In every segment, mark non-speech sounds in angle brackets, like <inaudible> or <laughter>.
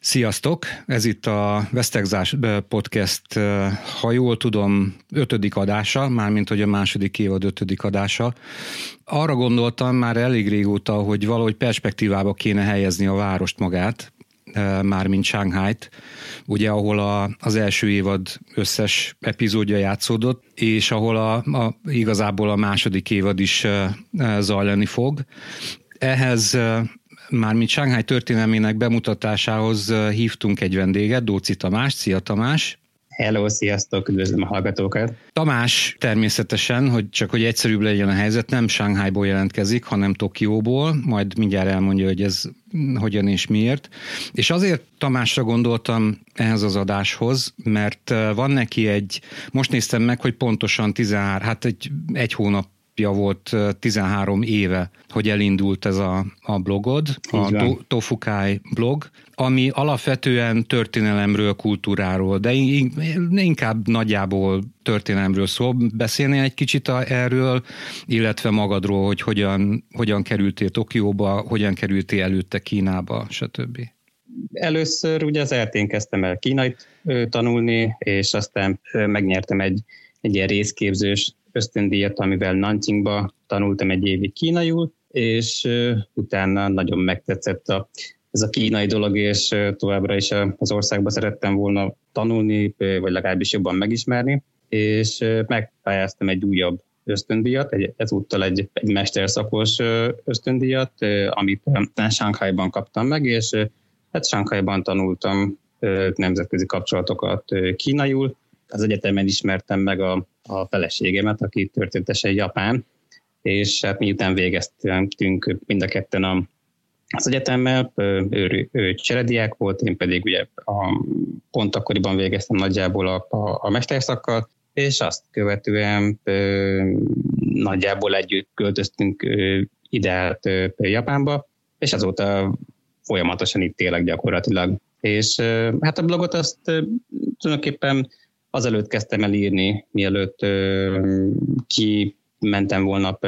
Sziasztok! Ez itt a Vesztegzás Podcast, ha jól tudom, ötödik adása, mármint hogy a második évad ötödik adása. Arra gondoltam már elég régóta, hogy valahogy perspektívába kéne helyezni a várost magát, mármint Shanghai-t, ugye ahol a, az első évad összes epizódja játszódott, és ahol a, a, igazából a második évad is zajlani fog. Ehhez mármint Shanghai történelmének bemutatásához hívtunk egy vendéget, Dóci Tamás. Szia Tamás! Hello, sziasztok, üdvözlöm a hallgatókat! Tamás természetesen, hogy csak hogy egyszerűbb legyen a helyzet, nem Shanghaiból jelentkezik, hanem Tokióból, majd mindjárt elmondja, hogy ez hogyan és miért. És azért Tamásra gondoltam ehhez az adáshoz, mert van neki egy, most néztem meg, hogy pontosan 13, hát egy, egy hónap napja volt 13 éve, hogy elindult ez a, a blogod, a to, Tofukai blog, ami alapvetően történelemről, kultúráról, de inkább nagyjából történelemről szól. Beszélnél egy kicsit erről, illetve magadról, hogy hogyan, hogyan kerültél Tokióba, hogyan kerültél előtte Kínába, stb. Először ugye az eltén kezdtem el kínait tanulni, és aztán megnyertem egy, egy ilyen részképzős ösztöndíjat, amivel Nanjingba tanultam egy évig kínaiul, és utána nagyon megtetszett a, ez a kínai dolog, és továbbra is az országba szerettem volna tanulni, vagy legalábbis jobban megismerni, és megpályáztam egy újabb ösztöndíjat, egy, ezúttal egy, egy mesterszakos ösztöndíjat, amit Shanghai-ban kaptam meg, és hát Shanghai-ban tanultam nemzetközi kapcsolatokat kínaiul, az egyetemen ismertem meg a, a feleségemet, aki történetesen japán, és hát miután végeztünk mind a ketten a, az egyetemmel, ő, ő cserediák volt, én pedig ugye a, pont akkoriban végeztem nagyjából a, a, a mesterszakkal, és azt követően ö, nagyjából együtt költöztünk ö, ide át ö, Japánba, és azóta folyamatosan itt élek gyakorlatilag. És ö, hát a blogot azt ö, tulajdonképpen azelőtt kezdtem el írni, mielőtt ö, ki mentem volna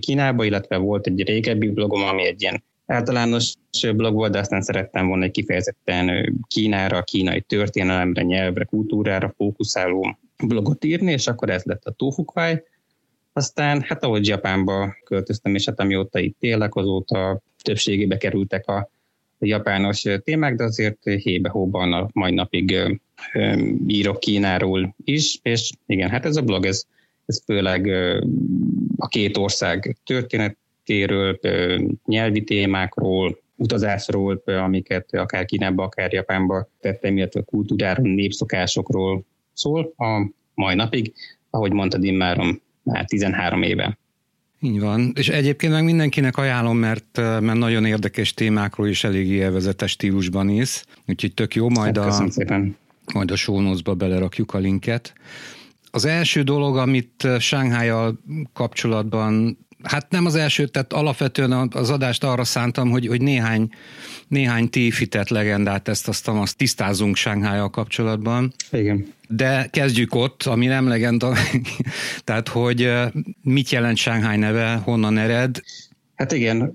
Kínába, illetve volt egy régebbi blogom, ami egy ilyen általános blog volt, de aztán szerettem volna egy kifejezetten Kínára, kínai történelemre, nyelvre, kultúrára fókuszáló blogot írni, és akkor ez lett a Tofukvai. Aztán, hát ahogy Japánba költöztem, és hát amióta itt élek, azóta többségébe kerültek a japános témák, de azért hébe-hóban a mai napig írok Kínáról is, és igen, hát ez a blog, ez, ez főleg a két ország történetéről, nyelvi témákról, utazásról, amiket akár Kínába, akár Japánba tettem, illetve kultúráról, népszokásokról szól a mai napig, ahogy mondtad, immáron már 13 éve. Így van, és egyébként meg mindenkinek ajánlom, mert, mert nagyon érdekes témákról is elég élvezetes stílusban is, úgyhogy tök jó, majd a, szépen. majd a show belerakjuk a linket. Az első dolog, amit shanghai kapcsolatban hát nem az első, tehát alapvetően az adást arra szántam, hogy, hogy néhány, néhány téfitett legendát ezt azt, azt tisztázunk shanghai kapcsolatban. Igen. De kezdjük ott, ami nem legenda, <laughs> tehát hogy mit jelent Shanghai neve, honnan ered? Hát igen,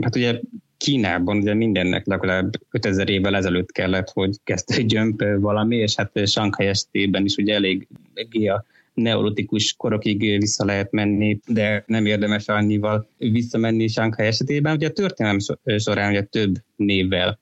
hát ugye Kínában ugye mindennek legalább 5000 évvel ezelőtt kellett, hogy kezdődjön valami, és hát Shanghai estében is ugye elég, elég a neolitikus korokig vissza lehet menni, de nem érdemes annyival visszamenni Shanghai esetében. Ugye a történelem során ugye több névvel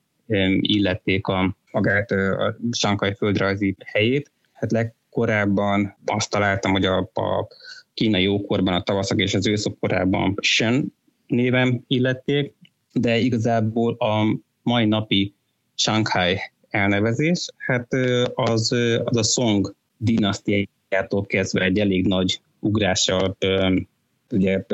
illették a, magát a Shanghai földrajzi helyét. Hát legkorábban azt találtam, hogy a, a kínai ókorban, a tavaszok és az őszok korában Shen névem illették, de igazából a mai napi Shanghai elnevezés, hát az, az a Song dinasztiai Amerikától kezdve egy elég nagy ugrással ugye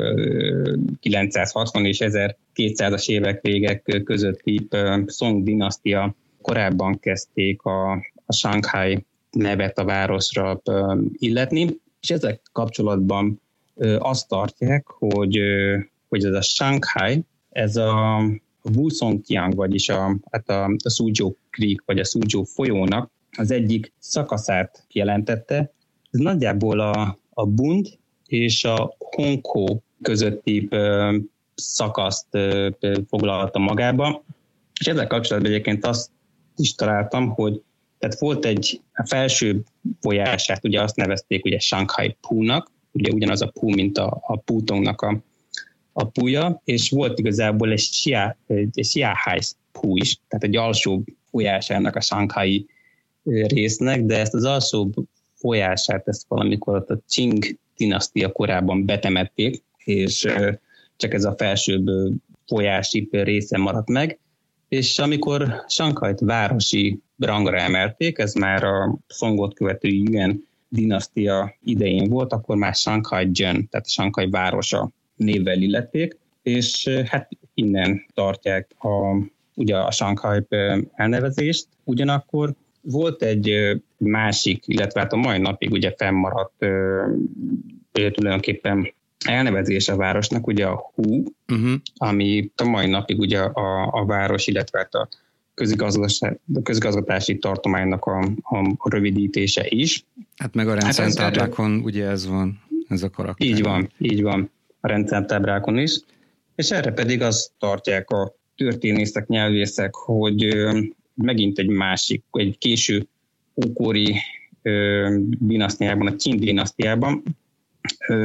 960 és 1200-as évek végek közötti Song dinasztia korábban kezdték a, a Shanghai nevet a városra illetni, és ezek kapcsolatban azt tartják, hogy, hogy ez a Shanghai, ez a Wusongjiang, vagyis a, hát a, a Suzhou Creek, vagy a Suzhou folyónak az egyik szakaszát jelentette, ez nagyjából a, a Bund és a Honko közötti ö, szakaszt ö, foglalta magába, és ezzel kapcsolatban egyébként azt is találtam, hogy tehát volt egy felső folyását, ugye azt nevezték ugye Shanghai Púnak, ugye ugyanaz a Pú, mint a, a Pútongnak a, a púja, és volt igazából egy, Xia, egy Xiahai Pú is, tehát egy alsó folyásának a Shanghai résznek, de ezt az alsó folyását, ezt valamikor ott a Qing dinasztia korában betemették, és csak ez a felsőbb folyási része maradt meg, és amikor Sankajt városi rangra emelték, ez már a Songot követő Yuan dinasztia idején volt, akkor már Shanghai Jön, tehát Shanghai városa névvel illették, és hát innen tartják a, ugye a Shanghai elnevezést. Ugyanakkor volt egy másik, illetve hát a mai napig ugye fennmaradt tulajdonképpen elnevezés a városnak, ugye a HU, uh-huh. ami a mai napig ugye a, a város, illetve hát a közigazgatási tartománynak a, a, a rövidítése is. Hát meg a rendszertáblákon hát ugye ez van, ez a karakter. Így van, így van, a rendszertáblákon is. És erre pedig azt tartják a történészek, nyelvészek, hogy megint egy másik, egy késő ókori dinasztiában, a Qin dinasztiában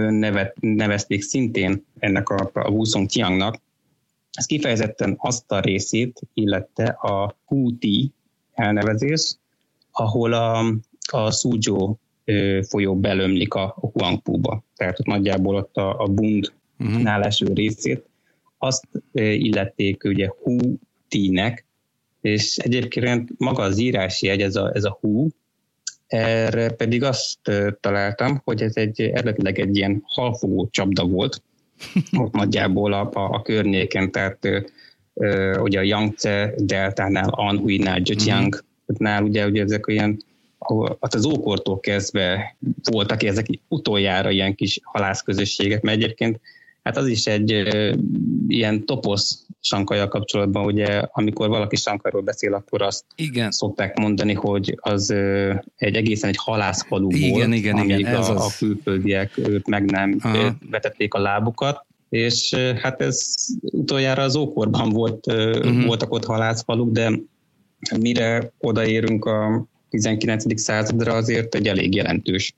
nevet, nevezték szintén ennek a, a Wusong Tiangnak. Ez kifejezetten azt a részét illette a Huti elnevezés, ahol a, a Suzhou folyó belömlik a Huangpu-ba. Tehát ott nagyjából ott a, a Bund uh-huh. náleső részét. Azt illették ugye Hu-Ti-nek, és egyébként maga az írási jegy, ez a, ez a Hu, erre pedig azt találtam, hogy ez egy eredetileg egy ilyen halfogó csapda volt, ott nagyjából a, a, a környéken, tehát ö, ugye a Yangtze deltánál, Anhui-nál, Zhejiang, mm. nál ugye, ugye ezek olyan hát az ókortól kezdve voltak ezek utoljára ilyen kis halászközösségek, mert egyébként hát az is egy ö, ilyen toposz sankaja kapcsolatban, ugye amikor valaki sankajról beszél, akkor azt igen. szokták mondani, hogy az egy egészen egy halászfalu igen, volt, igen, amíg igen, ez a, az... a külföldiek őt meg nem Aha. vetették a lábukat, és hát ez utoljára az ókorban volt, uh-huh. voltak ott halászfaluk, de mire odaérünk a 19. századra, azért egy elég jelentős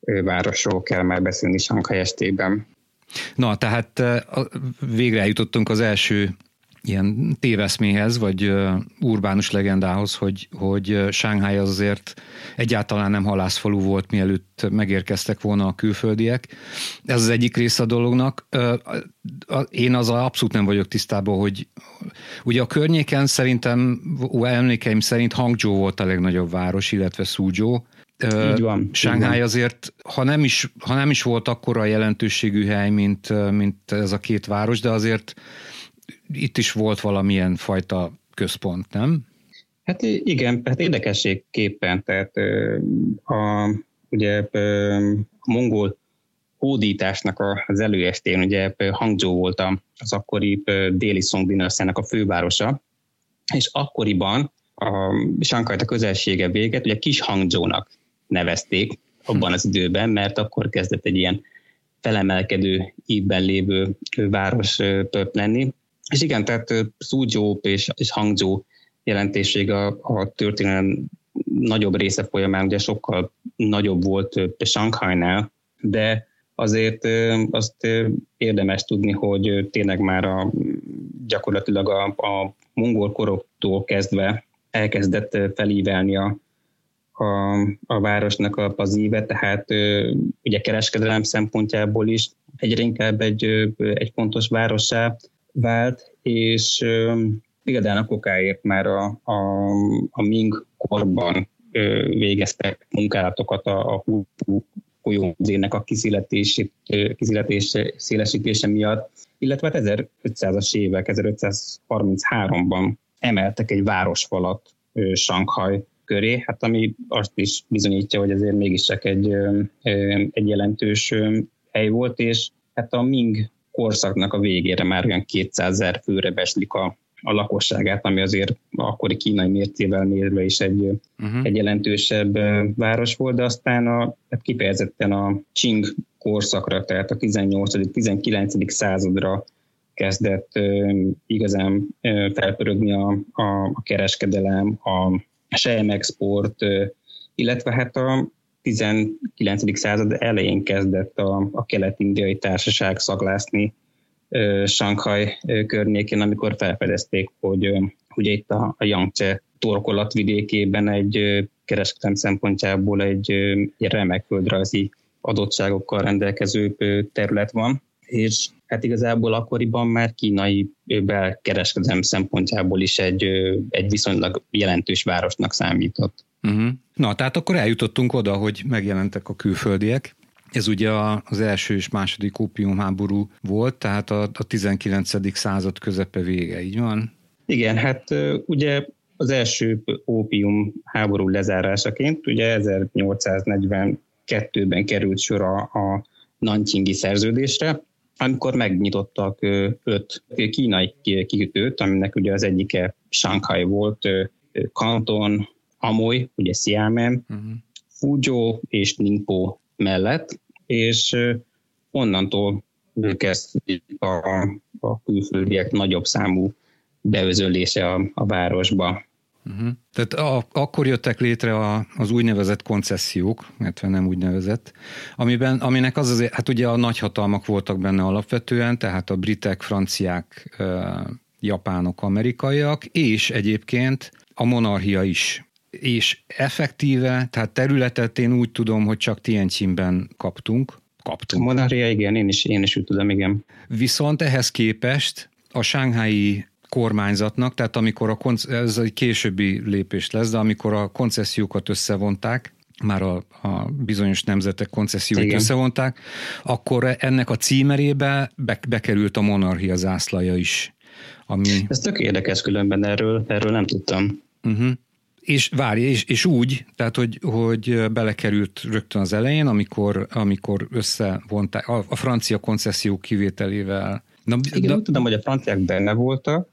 városról kell már beszélni Sankhely estében. Na, tehát végre eljutottunk az első ilyen téveszméhez, vagy urbánus legendához, hogy, hogy Shanghai az azért egyáltalán nem halászfalu volt, mielőtt megérkeztek volna a külföldiek. Ez az egyik része a dolognak. Én az abszolút nem vagyok tisztában, hogy ugye a környéken szerintem, emlékeim szerint Hangzhou volt a legnagyobb város, illetve Suzhou, így van. Shanghai azért, ha nem, is, ha nem is volt akkora jelentőségű hely, mint, mint ez a két város, de azért itt is volt valamilyen fajta központ, nem? Hát igen, hát érdekességképpen, tehát a, ugye a mongol hódításnak az előestén, ugye Hangzhou volt az akkori déli Song a fővárosa, és akkoriban a Sankajt a közelsége véget, ugye Kis Hangzhou-nak nevezték abban az időben, mert akkor kezdett egy ilyen felemelkedő ívben lévő város lenni. És igen, tehát Suzhou és, és Hangzhou jelentőség a, a történelem nagyobb része folyamán ugye sokkal nagyobb volt Shanghai-nál, de azért azt érdemes tudni, hogy tényleg már a, gyakorlatilag a, a mongol koroktól kezdve elkezdett felívelni a, a, a városnak az íve, tehát ugye kereskedelem szempontjából is egyre inkább egy, egy fontos várossá vált, és például okáért már a, a, a Ming korban végeztek munkálatokat a, a folyózének a kiszületés szélesítése miatt, illetve hát 1500-as évek, 1533-ban emeltek egy városfalat Sankhaj köré, hát ami azt is bizonyítja, hogy azért mégiscsak egy, egy jelentős hely volt, és hát a Ming korszaknak a végére már olyan 200 ezer főre beslik a, a lakosságát, ami azért akkori kínai mércével mérve is egy, uh-huh. egy jelentősebb város volt, de aztán a, hát kifejezetten a Qing korszakra, tehát a 18.-19. századra kezdett igazán felpörögni a, a, a kereskedelem, a sejmexport, illetve hát a 19. század elején kezdett a, a kelet-indiai társaság szaglászni Sankhaj környékén, amikor felfedezték, hogy ugye itt a, a Yangtze torkolat vidékében egy kereskedelem szempontjából egy, egy remek földrajzi adottságokkal rendelkező terület van, és hát igazából akkoriban már kínai belkereskedelem szempontjából is egy, egy viszonylag jelentős városnak számított. Uh-huh. Na, tehát akkor eljutottunk oda, hogy megjelentek a külföldiek. Ez ugye az első és második ópiumháború volt, tehát a, a 19. század közepe vége, így van? Igen, hát ugye az első ópium háború lezárásaként, ugye 1842-ben került sor a, a Nankingi szerződésre, amikor megnyitottak öt kínai kikötőt, aminek ugye az egyike Shanghai volt, Kanton, Amoy, ugye Xiamen, uh-huh. Fuzhou és Ningpo mellett, és onnantól kezdték a, a külföldiek nagyobb számú beözölése a, a városba. Uh-huh. Tehát a, akkor jöttek létre a, az úgynevezett koncesziók, illetve nem úgynevezett, amiben, aminek az azért, hát ugye a nagyhatalmak voltak benne alapvetően, tehát a britek, franciák, japánok, amerikaiak, és egyébként a monarchia is. És effektíve, tehát területet én úgy tudom, hogy csak Tientsinben kaptunk. Kaptunk. A monarchia, igen, én is, én is úgy tudom, igen. Viszont ehhez képest a sánghái kormányzatnak, tehát amikor a, ez egy későbbi lépés lesz, de amikor a koncesziókat összevonták, már a, a bizonyos nemzetek konceszióit Igen. összevonták, akkor ennek a címerébe be, bekerült a monarchia zászlaja is. Ami... Ez tök érdekes különben, erről, erről nem tudtam. Uh-huh. És várj, és, és úgy, tehát hogy, hogy belekerült rögtön az elején, amikor, amikor összevonták a, a francia koncesszió kivételével. Na, Igen, de... úgy tudom, hogy a franciák benne voltak,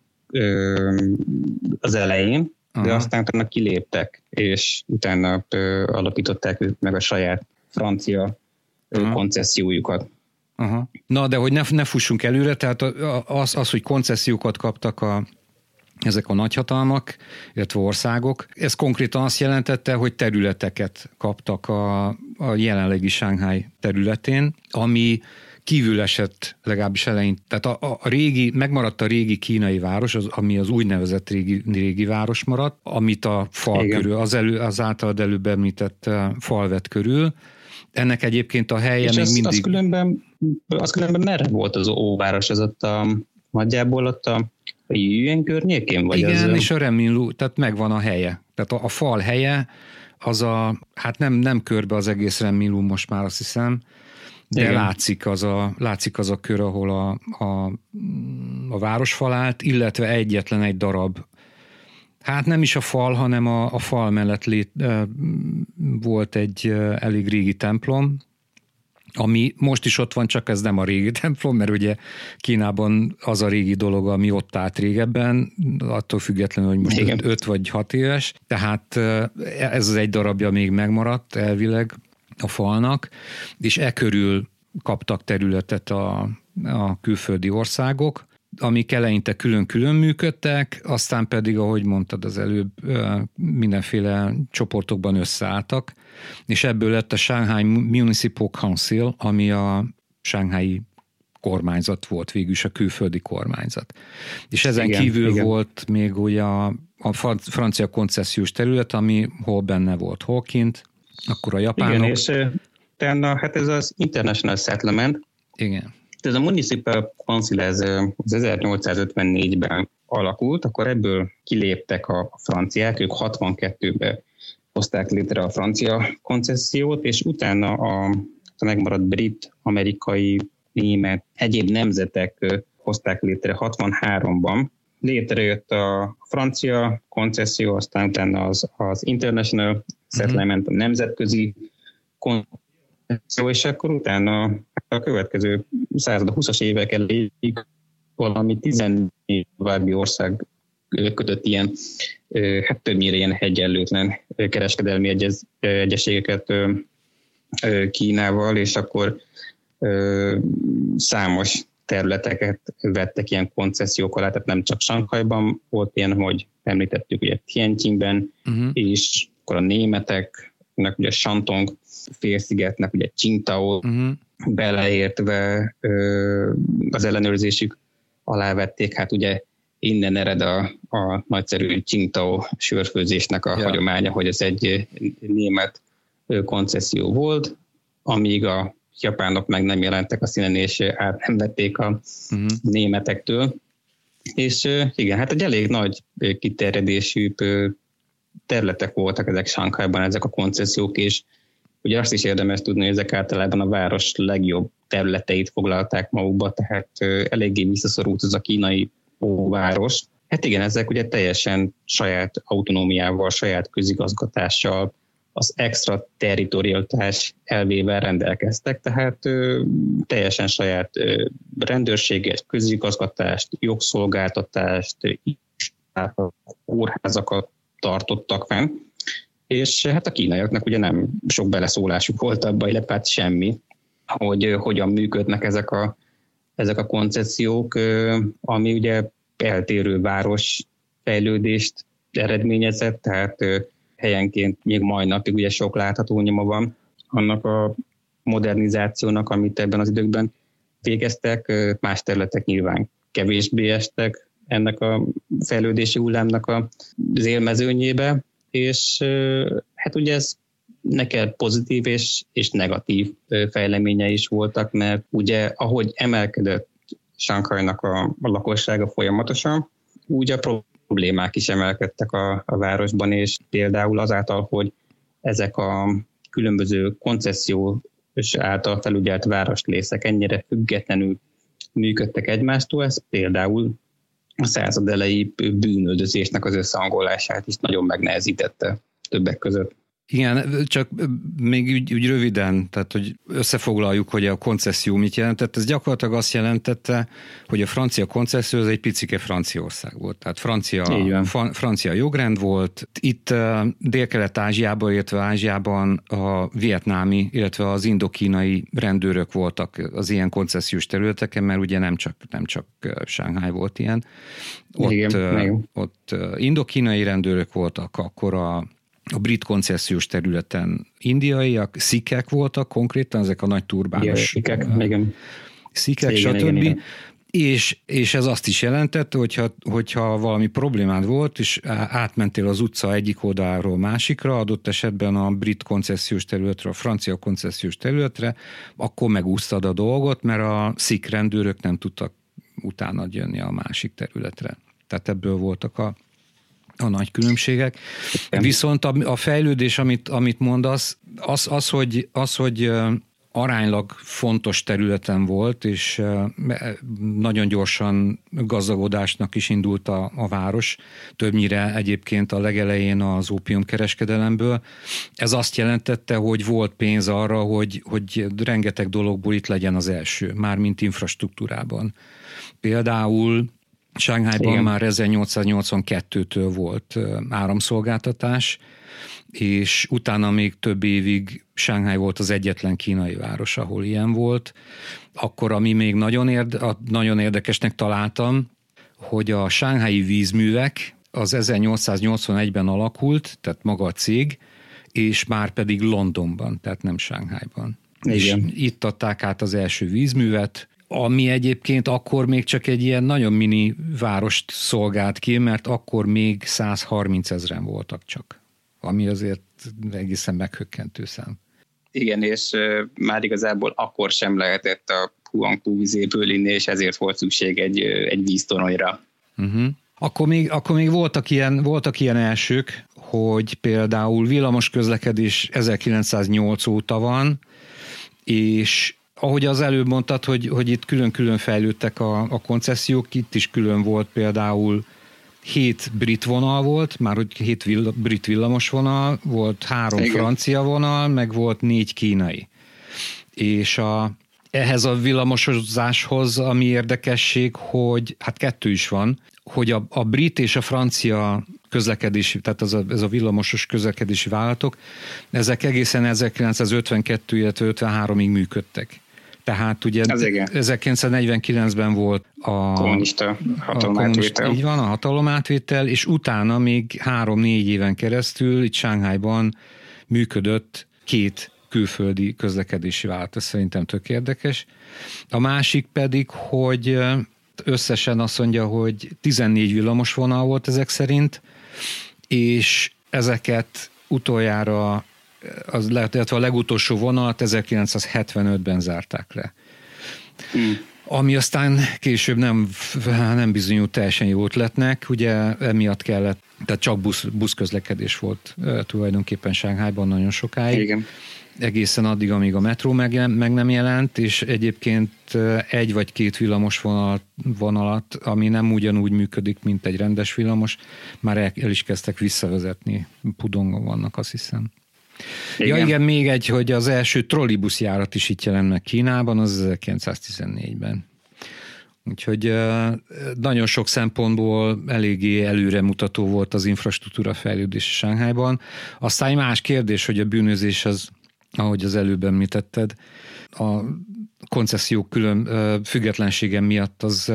az elején, Aha. de aztán utána kiléptek, és utána alapították meg a saját francia Aha. koncessziójukat. Aha. Na, de hogy ne, ne fussunk előre, tehát az, az, hogy koncesziókat kaptak a, ezek a nagyhatalmak, illetve országok, ez konkrétan azt jelentette, hogy területeket kaptak a, a jelenlegi Shanghai területén, ami kívül esett legalábbis elején. Tehát a, a, a régi, megmaradt a régi kínai város, az, ami az úgynevezett régi, régi város maradt, amit a fal Igen. körül, az, elő, az általad előbb említett uh, fal vett körül. Ennek egyébként a helye És még az, mindig... Az különben, az különben merre volt az óváros? Ez ott a, nagyjából ott a Jüjen környékén? Vagy Igen, az, és a Remilú, tehát megvan a helye. Tehát a, a fal helye, az a, hát nem, nem körbe az egész Remilú most már azt hiszem, de Igen. látszik az, a, látszik az a kör, ahol a, a, a városfal állt, illetve egyetlen egy darab Hát nem is a fal, hanem a, a fal mellett lét, volt egy elég régi templom, ami most is ott van, csak ez nem a régi <laughs> templom, mert ugye Kínában az a régi dolog, ami ott állt régebben, attól függetlenül, hogy most 5 vagy 6 éves, tehát ez az egy darabja még megmaradt elvileg, a falnak, és e körül kaptak területet a, a külföldi országok, amik eleinte külön-külön működtek, aztán pedig, ahogy mondtad az előbb, mindenféle csoportokban összeálltak, és ebből lett a Shanghai Municipal Council, ami a Shanghai kormányzat volt, végülis a külföldi kormányzat. És ezen igen, kívül igen. volt még ugye a, a francia koncesziós terület, ami hol benne volt, hol kint, akkor a japánok... Igen, és utána, hát ez az International Settlement. Igen. Ez a Municipal Council ez az 1854-ben alakult, akkor ebből kiléptek a franciák, ők 62-ben hozták létre a francia koncesziót, és utána a, a megmaradt brit, amerikai, német, egyéb nemzetek hozták létre 63-ban. Létrejött a francia koncesszió, aztán utána az, az International settlement, a nemzetközi koncepció, és akkor utána a következő század, a 20-as évek elég valami 14 további ország kötött ilyen, hát többnyire ilyen egyenlőtlen kereskedelmi egyez, egyességeket Kínával, és akkor számos területeket vettek ilyen koncesziók alá, tehát nem csak Sankhajban volt ilyen, hogy említettük ugye Tianjinben, uh-huh. és akkor a németeknek ugye Santong félszigetnek ugye Qingdao uh-huh. beleértve ö, az ellenőrzésük alá vették, hát ugye innen ered a, a nagyszerű Qingdao sörfőzésnek a ja. hagyománya, hogy ez egy német koncesszió volt, amíg a japánok meg nem jelentek a színen, és át nem vették a uh-huh. németektől. És igen, hát egy elég nagy kiterjedésű területek voltak ezek Sankhájban, ezek a koncesziók, és ugye azt is érdemes tudni, hogy ezek általában a város legjobb területeit foglalták magukba, tehát eléggé visszaszorult az a kínai óváros. Hát igen, ezek ugye teljesen saját autonómiával, saját közigazgatással, az extra territorialitás elvével rendelkeztek, tehát ö, teljesen saját ö, rendőrséget, közigazgatást, jogszolgáltatást, kórházakat tartottak fenn, és hát a kínaiaknak ugye nem sok beleszólásuk volt abba, illetve hát semmi, hogy ö, hogyan működnek ezek a, ezek a koncepciók, ö, ami ugye eltérő város fejlődést eredményezett, tehát helyenként még mai napig ugye sok látható nyoma van annak a modernizációnak, amit ebben az időkben végeztek, más területek nyilván kevésbé estek ennek a fejlődési hullámnak az élmezőnyébe, és hát ugye ez neked pozitív és, és negatív fejleménye is voltak, mert ugye ahogy emelkedett Sankajnak a, a lakossága folyamatosan, úgy a problémák is emelkedtek a, a városban, és például azáltal, hogy ezek a különböző koncessziós által felügyelt városlészek ennyire függetlenül működtek egymástól, ez például a század elejé bűnöldözésnek az összehangolását is nagyon megnehezítette többek között. Igen, csak még úgy, úgy röviden, tehát hogy összefoglaljuk, hogy a koncesszió mit jelentett. Ez gyakorlatilag azt jelentette, hogy a francia koncesszió az egy picike Franciaország volt. Tehát francia, francia jogrend volt. Itt Dél-Kelet-Ázsiában, illetve Ázsiában a vietnámi, illetve az indokínai rendőrök voltak az ilyen koncesziós területeken, mert ugye nem csak, nem csak Shanghai volt ilyen. Ott, igen, igen. ott indokínai rendőrök voltak, akkor a a brit koncesziós területen indiaiak, szikek voltak konkrétan, ezek a nagy turbános. Szikek, igen. Szikek, igen, stb. Igen, igen. És, és ez azt is jelentette, hogyha, hogyha valami problémád volt, és átmentél az utca egyik oldaláról másikra, adott esetben a brit koncesziós területre, a francia koncesziós területre, akkor megúsztad a dolgot, mert a szik rendőrök nem tudtak utána jönni a másik területre. Tehát ebből voltak a a nagy különbségek. Viszont a, a fejlődés, amit, amit mondasz, az, az, hogy, az, hogy aránylag fontos területen volt, és nagyon gyorsan gazdagodásnak is indult a, a város, többnyire egyébként a legelején az ópiumkereskedelemből. Ez azt jelentette, hogy volt pénz arra, hogy, hogy rengeteg dologból itt legyen az első, mármint infrastruktúrában. Például Sánghájban Igen. már 1882-től volt áramszolgáltatás, és utána még több évig Shanghai volt az egyetlen kínai város, ahol ilyen volt. Akkor, ami még nagyon, érde, nagyon érdekesnek találtam, hogy a Shanghai vízművek az 1881-ben alakult, tehát maga a cég, és már pedig Londonban, tehát nem Shanghaiban. Igen. És itt adták át az első vízművet, ami egyébként akkor még csak egy ilyen nagyon mini várost szolgált ki, mert akkor még 130 ezeren voltak csak, ami azért egészen meghökkentő szám. Igen, és már igazából akkor sem lehetett a Huangpu vizéből inni, és ezért volt szükség egy, egy víztoronyra. Uh-huh. Akkor még, akkor még voltak, ilyen, voltak ilyen elsők, hogy például villamos közlekedés 1908 óta van, és ahogy az előbb mondtad, hogy, hogy itt külön-külön fejlődtek a, a koncesziók, itt is külön volt például hét brit vonal volt, már hogy hét vill, brit villamos vonal, volt három Igen. francia vonal, meg volt négy kínai. És a, ehhez a villamosozáshoz, ami érdekesség, hogy hát kettő is van, hogy a, a brit és a francia közlekedési, tehát az a, ez a villamosos közlekedési vállalatok, ezek egészen 1952, illetve 53-ig működtek. Tehát ugye 1949-ben volt a kommunista hatalomátvétel. Így van, a hatalomátvétel, és utána még három-négy éven keresztül itt Sánghájban működött két külföldi közlekedési vállalat. Ez szerintem tök érdekes. A másik pedig, hogy összesen azt mondja, hogy 14 villamos vonal volt ezek szerint, és ezeket utoljára, az lehet, illetve a legutolsó vonalat 1975-ben zárták le. Hmm. Ami aztán később nem, nem bizonyult teljesen jó ötletnek, ugye emiatt kellett, tehát csak busz, buszközlekedés volt tulajdonképpen Sánghájban nagyon sokáig. Igen egészen addig, amíg a metró meg, meg nem jelent, és egyébként egy vagy két villamos vonalat, vonalat, ami nem ugyanúgy működik, mint egy rendes villamos, már el, el is kezdtek visszavezetni. Pudongon vannak, azt hiszem. Igen. Ja igen, még egy, hogy az első trollibuszjárat is itt jelent meg Kínában, az 1914-ben. Úgyhogy nagyon sok szempontból eléggé előremutató volt az infrastruktúra fejlődés Sánghájban. Aztán egy más kérdés, hogy a bűnözés az ahogy az előbb említetted, a koncesziók külön függetlensége miatt az,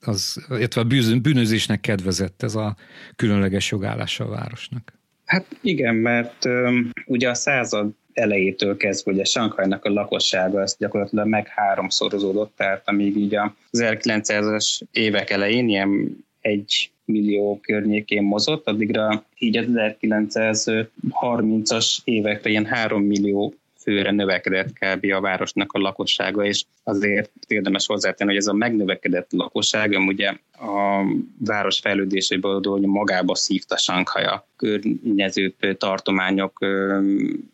az illetve a bűnözésnek kedvezett ez a különleges jogállása a városnak. Hát igen, mert um, ugye a század elejétől kezdve, ugye Sankhajnak a lakossága az gyakorlatilag meg háromszorozódott, tehát amíg így az 1900-as évek elején ilyen egy millió környékén mozott, addigra így az 1930-as évekre ilyen 3 millió főre növekedett kb. a városnak a lakossága, és azért érdemes hozzátenni, hogy ez a megnövekedett lakosság, ugye a város fejlődéséből hogy magába szívta Sankhaja környező tartományok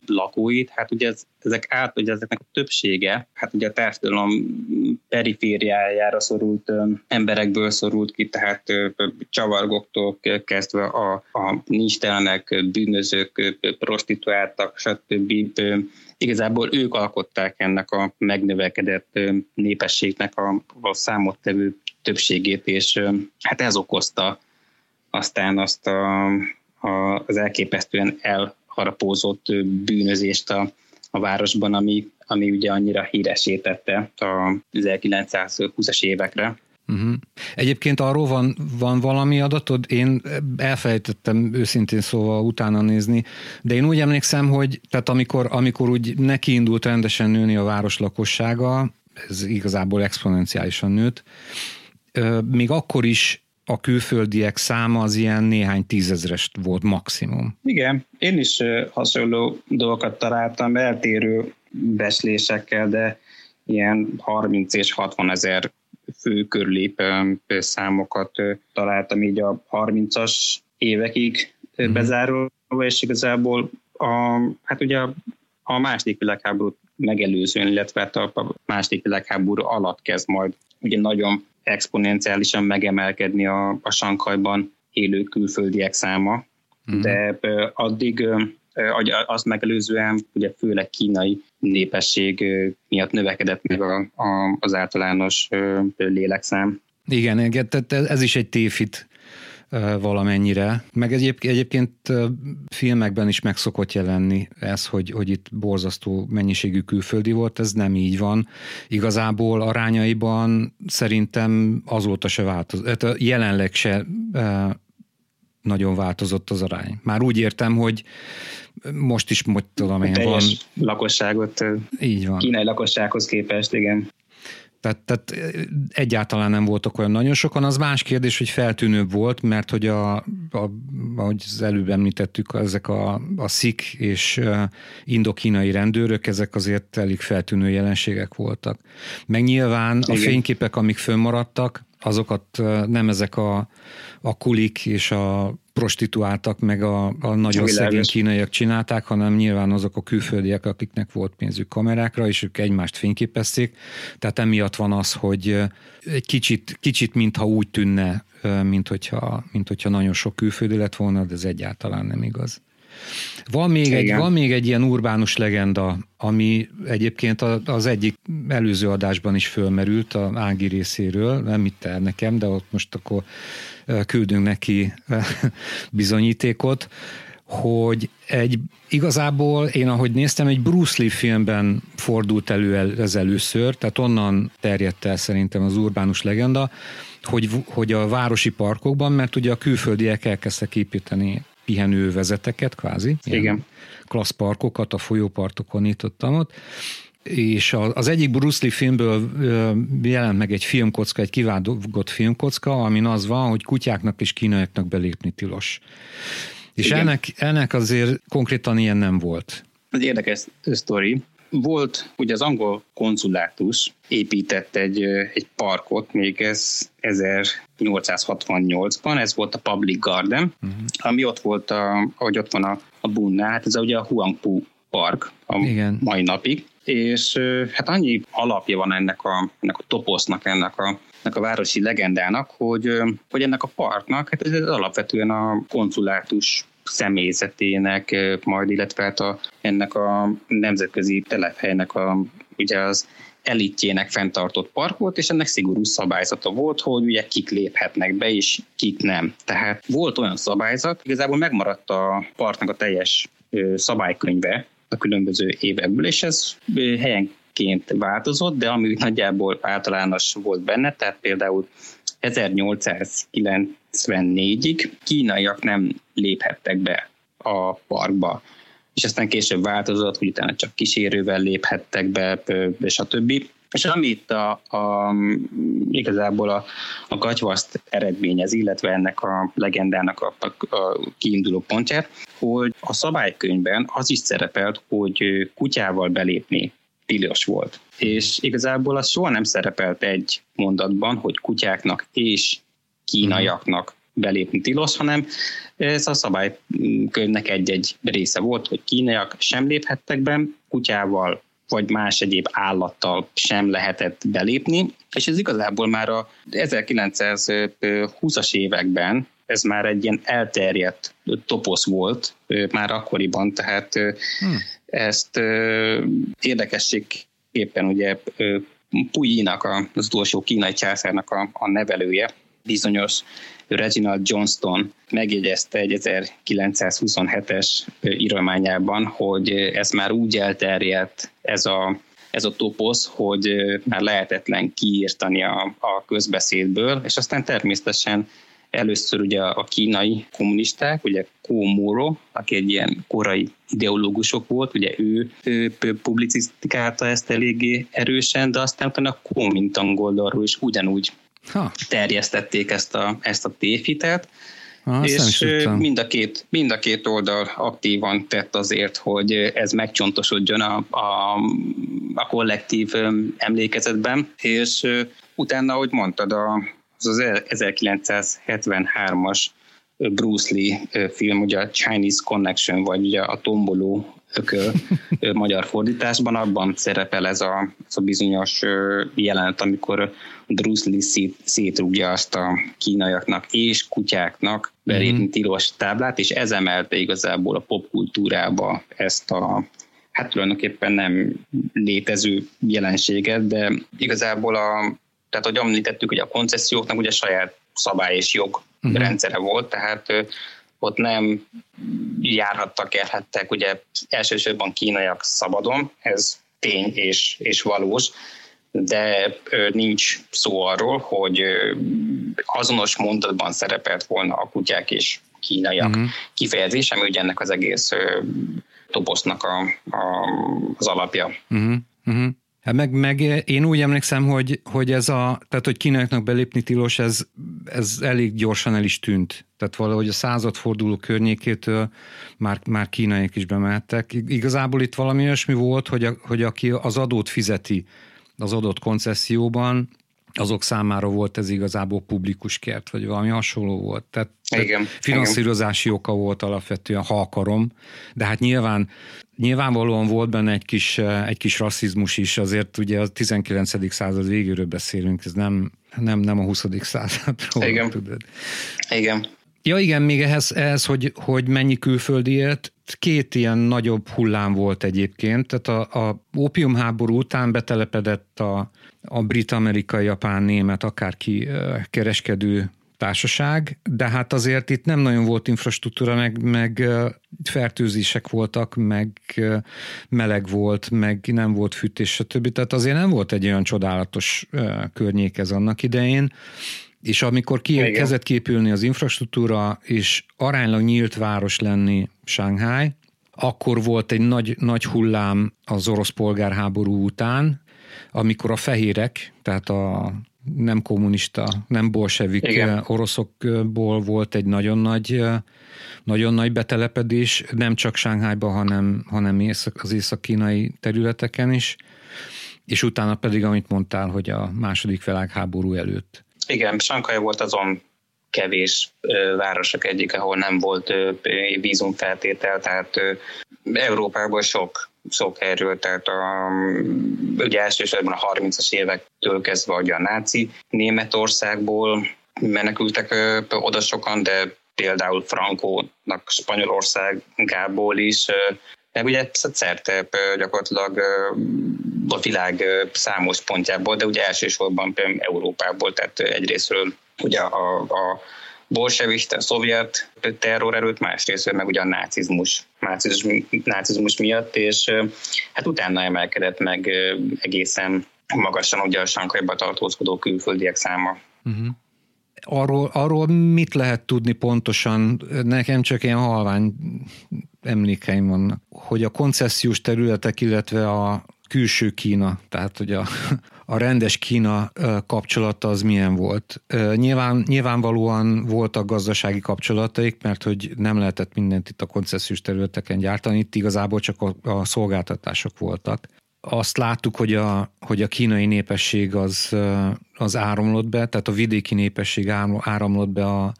lakóit. Hát ugye ez, ezek át, ugye ezeknek a többsége, hát ugye a társadalom perifériájára szorult emberekből szorult ki, tehát csavargoktól kezdve a, a nincstelenek, bűnözők, prostituáltak, stb Igazából ők alkották ennek a megnövekedett népességnek a, a számottevő többségét, és hát ez okozta aztán azt a, a, az elképesztően elharapózott bűnözést a, a városban, ami, ami ugye annyira híresítette a 1920-as évekre. Uh-huh. Egyébként arról van, van valami adatod? Én elfelejtettem őszintén szóval utána nézni, de én úgy emlékszem, hogy tehát amikor, amikor úgy nekiindult rendesen nőni a város lakossága, ez igazából exponenciálisan nőtt, még akkor is a külföldiek száma az ilyen néhány tízezres volt maximum. Igen, én is hasonló dolgokat találtam, eltérő beszlésekkel, de ilyen 30 és 60 ezer fő körüli számokat találtam így a 30-as évekig mm. bezárulva, és igazából a, hát ugye a, második világháborút megelőzően, illetve hát a második világháború alatt kezd majd ugye nagyon exponenciálisan megemelkedni a, a Sankajban élő külföldiek száma, mm. de addig azt megelőzően ugye főleg kínai népesség miatt növekedett meg a, a, az általános lélekszám. Igen, tehát ez is egy tévhit valamennyire. Meg egyébként, egyébként filmekben is meg szokott jelenni ez, hogy, hogy itt borzasztó mennyiségű külföldi volt, ez nem így van. Igazából arányaiban szerintem azóta se változott, jelenleg se nagyon változott az arány. Már úgy értem, hogy most is, hogy tudom én, van... lakosságot, így van. kínai lakossághoz képest, igen. Tehát, tehát egyáltalán nem voltak olyan nagyon sokan. Az más kérdés, hogy feltűnőbb volt, mert hogy a, a ahogy az előbb említettük, ezek a, a szik és indokínai rendőrök, ezek azért elég feltűnő jelenségek voltak. Meg nyilván Igen. a fényképek, amik fönnmaradtak, azokat nem ezek a, a kulik és a prostituáltak, meg a, a nagyon szegény kínaiak csinálták, hanem nyilván azok a külföldiek, akiknek volt pénzük kamerákra, és ők egymást fényképezték. Tehát emiatt van az, hogy egy kicsit, kicsit mintha úgy tűnne, mint hogyha, mint hogyha nagyon sok külföldi lett volna, de ez egyáltalán nem igaz. Van még, egy, van még egy ilyen urbánus legenda, ami egyébként az egyik előző adásban is fölmerült a Ági részéről, nem itt el nekem, de ott most akkor küldünk neki bizonyítékot, hogy egy igazából én ahogy néztem, egy Bruce Lee filmben fordult elő ez először, tehát onnan terjedt el szerintem az urbánus legenda, hogy, hogy a városi parkokban, mert ugye a külföldiek elkezdtek építeni pihenővezeteket, kvázi. Igen. Klassz parkokat, a folyópartokon nyitottam ott, és az egyik Bruce Lee filmből jelent meg egy filmkocka, egy kivágott filmkocka, amin az van, hogy kutyáknak és kínaiaknak belépni tilos. És ennek, ennek azért konkrétan ilyen nem volt. Egy érdekes sztori. Volt, ugye az angol konzulátus épített egy, egy parkot, még ez 1868-ban, ez volt a Public Garden, uh-huh. ami ott volt, a, ahogy ott van a, a Bunna, hát ez ugye a Huangpu Park a Igen. mai napig, és hát annyi alapja van ennek a, ennek a toposznak, ennek a, ennek a városi legendának, hogy, hogy ennek a parknak, hát ez alapvetően a konzulátus személyzetének, majd illetve hát a, ennek a nemzetközi telephelynek a, ugye az elitjének fenntartott park volt, és ennek szigorú szabályzata volt, hogy ugye kik léphetnek be, és kik nem. Tehát volt olyan szabályzat, igazából megmaradt a parknak a teljes szabálykönyve a különböző évekből, és ez helyenként változott, de ami nagyjából általános volt benne, tehát például 1894-ig kínaiak nem léphettek be a parkba, és aztán később változott, hogy utána csak kísérővel léphettek be, és a többi. És amit a, a, igazából a, a gatyvaszt eredményez, illetve ennek a legendának a, a, a kiinduló pontját, hogy a szabálykönyvben az is szerepelt, hogy kutyával belépni tilos volt. És igazából az soha nem szerepelt egy mondatban, hogy kutyáknak és kínaiaknak belépni tilos, hanem ez a szabálykönyvnek egy-egy része volt, hogy kínaiak sem léphettek be, kutyával vagy más egyéb állattal sem lehetett belépni, és ez igazából már a 1920-as években ez már egy ilyen elterjedt toposz volt már akkoriban, tehát hmm. ezt érdekességképpen ugye Puyinak, az utolsó kínai császárnak a, a nevelője, bizonyos Reginald Johnston megjegyezte egy 1927-es írományában, hogy ez már úgy elterjedt ez a ez a toposz, hogy már lehetetlen kiírtani a, a közbeszédből, és aztán természetesen először ugye a kínai kommunisták, ugye Komuro, aki egy ilyen korai ideológusok volt, ugye ő, ő publicisztikálta ezt eléggé erősen, de aztán utána a Kuomintang oldalról is ugyanúgy ha. terjesztették ezt a, ezt a tévhitelt, Ah, és mind a, két, mind a két oldal aktívan tett azért, hogy ez megcsontosodjon a, a, a kollektív emlékezetben, és utána, ahogy mondtad, a, az, az 1973-as Bruce Lee film, ugye a Chinese Connection, vagy ugye a tomboló ököl magyar fordításban, abban szerepel ez a, ez a bizonyos jelenet, amikor Bruce Lee szét, szétrúgja azt a kínaiaknak és kutyáknak belépni mm-hmm. tilos táblát, és ez emelte igazából a popkultúrába ezt a hát tulajdonképpen nem létező jelenséget, de igazából a, tehát ahogy említettük, hogy a konceszióknak ugye saját szabály és jog uh-huh. rendszere volt, tehát ott nem járhattak, élhettek, ugye elsősorban kínaiak szabadon, ez tény és, és valós, de nincs szó arról, hogy azonos mondatban szerepelt volna a kutyák és kínaiak uh-huh. kifejezés, ami ugye ennek az egész toposznak a, a, az alapja. Uh-huh. Uh-huh. Hát meg, meg én úgy emlékszem, hogy, hogy ez a, tehát hogy kínaiaknak belépni tilos, ez, ez elég gyorsan el is tűnt. Tehát valahogy a századforduló környékétől már, már kínaiak is bemehettek. Igazából itt valami olyasmi volt, hogy, a, hogy aki az adót fizeti az adott koncesszióban, azok számára volt ez igazából publikus kert, vagy valami hasonló volt. Tehát, igen, finanszírozási igen. oka volt alapvetően, ha akarom, de hát nyilván Nyilvánvalóan volt benne egy kis, egy kis rasszizmus is, azért ugye a 19. század végéről beszélünk, ez nem, nem, nem a 20. századról. Igen. Tudod. Igen. Ja igen, még ehhez, ehhez hogy, hogy mennyi külföldi élt, két ilyen nagyobb hullám volt egyébként, tehát a, a ópiumháború után betelepedett a, a brit, amerikai, japán, német, akárki kereskedő társaság, de hát azért itt nem nagyon volt infrastruktúra, meg, meg fertőzések voltak, meg meleg volt, meg nem volt fűtés, stb. Tehát azért nem volt egy olyan csodálatos környék ez annak idején, és amikor ki, Igen. kezdett képülni az infrastruktúra, és aránylag nyílt város lenni Shanghai, akkor volt egy nagy, nagy hullám az orosz polgárháború után, amikor a fehérek, tehát a nem kommunista, nem bolsevik Igen. oroszokból volt egy nagyon nagy, nagyon nagy betelepedés, nem csak Sánghájban, hanem, hanem az észak-kínai területeken is, és utána pedig, amit mondtál, hogy a második világháború előtt. Igen, Sankai volt azon kevés városok egyik, ahol nem volt vízumfeltétel, tehát Európából sok szó erről, tehát a, ugye elsősorban a 30-as évektől kezdve ugye a náci Németországból menekültek oda sokan, de például Frankónak Spanyolországából is, meg ugye szerte gyakorlatilag a világ számos pontjából, de ugye elsősorban Európából, tehát egyrésztről ugye a, a bolsevista, szovjet terrorerőt, másrészt meg ugye a nácizmus, nácizmus, nácizmus miatt, és hát utána emelkedett meg egészen magasan ugye a Sankajba tartózkodó külföldiek száma. Uh-huh. Arról, arról mit lehet tudni pontosan? Nekem csak ilyen halvány emlékeim vannak, hogy a koncesziós területek, illetve a külső Kína, tehát hogy a, a rendes Kína kapcsolata az milyen volt. Nyilván, nyilvánvalóan voltak gazdasági kapcsolataik, mert hogy nem lehetett mindent itt a koncesziós területeken gyártani, itt igazából csak a, a szolgáltatások voltak azt láttuk, hogy a, hogy a kínai népesség az, az áramlott be, tehát a vidéki népesség áramlott be a,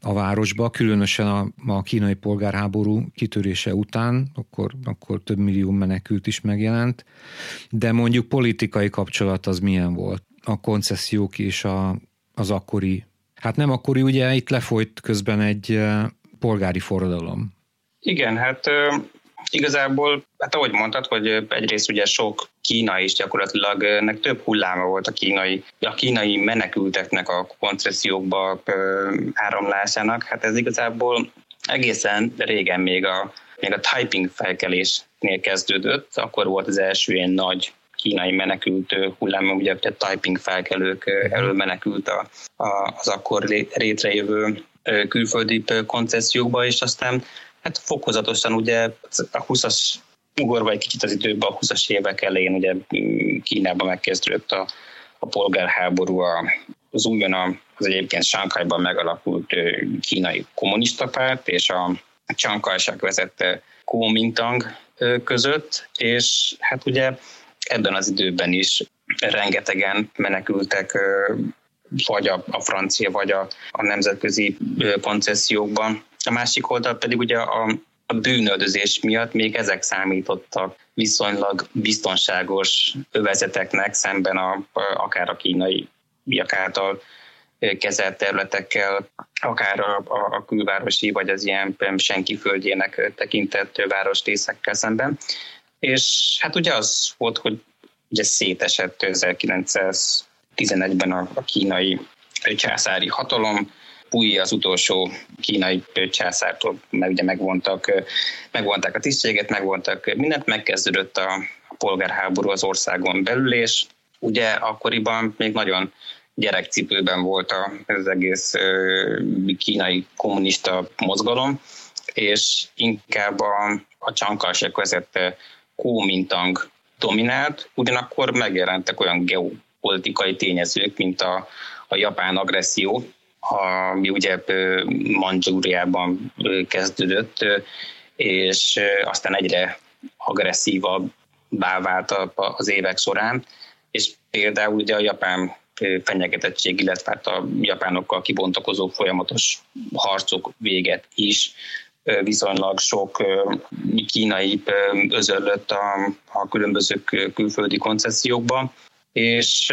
a városba, különösen a, a kínai polgárháború kitörése után, akkor, akkor több millió menekült is megjelent, de mondjuk politikai kapcsolat az milyen volt? A koncesziók és a, az akkori, hát nem akkori, ugye itt lefolyt közben egy polgári forradalom. Igen, hát Igazából, hát ahogy mondtad, hogy egyrészt ugye sok Kína is gyakorlatilag nek több hulláma volt a kínai, a kínai menekülteknek a koncessziókba áramlásának. Hát ez igazából egészen régen még a, még a typing felkelésnél kezdődött, akkor volt az első ilyen nagy kínai menekült hullám, ugye a typing felkelők elől menekült a, a, az akkor létrejövő külföldi koncessziókba, és aztán Hát fokozatosan ugye a 20-as ugorva egy kicsit az időben, a 20-as évek elején ugye Kínában megkezdődött a, a polgárháború, a, az újonnan az egyébként Sánkhájban megalakult kínai kommunista párt és a Kai-shek vezette Kuomintang között, és hát ugye ebben az időben is rengetegen menekültek vagy a, a francia, vagy a, a nemzetközi koncessziókban a másik oldal pedig ugye a, a bűnöldözés miatt még ezek számítottak viszonylag biztonságos övezeteknek szemben a, akár a kínai biak által kezelt területekkel, akár a, a, a külvárosi, vagy az ilyen senki földjének tekintett városrészekkel szemben. És hát ugye az volt, hogy ugye szétesett 1911-ben a, a kínai császári hatalom, Pui az utolsó kínai császártól, mert ugye megvontak, megvonták a tisztséget, megvontak mindent, megkezdődött a polgárháború az országon belül, és ugye akkoriban még nagyon gyerekcipőben volt az egész kínai kommunista mozgalom, és inkább a, a csankalsek vezette Kuomintang dominált, ugyanakkor megjelentek olyan geopolitikai tényezők, mint a, a japán agresszió, ami ugye Mandzsúriában kezdődött, és aztán egyre agresszívabb vált az évek során, és például ugye a japán fenyegetettség, illetve hát a japánokkal kibontakozó folyamatos harcok véget is viszonylag sok kínai özöllött a, a különböző külföldi koncesziókban, és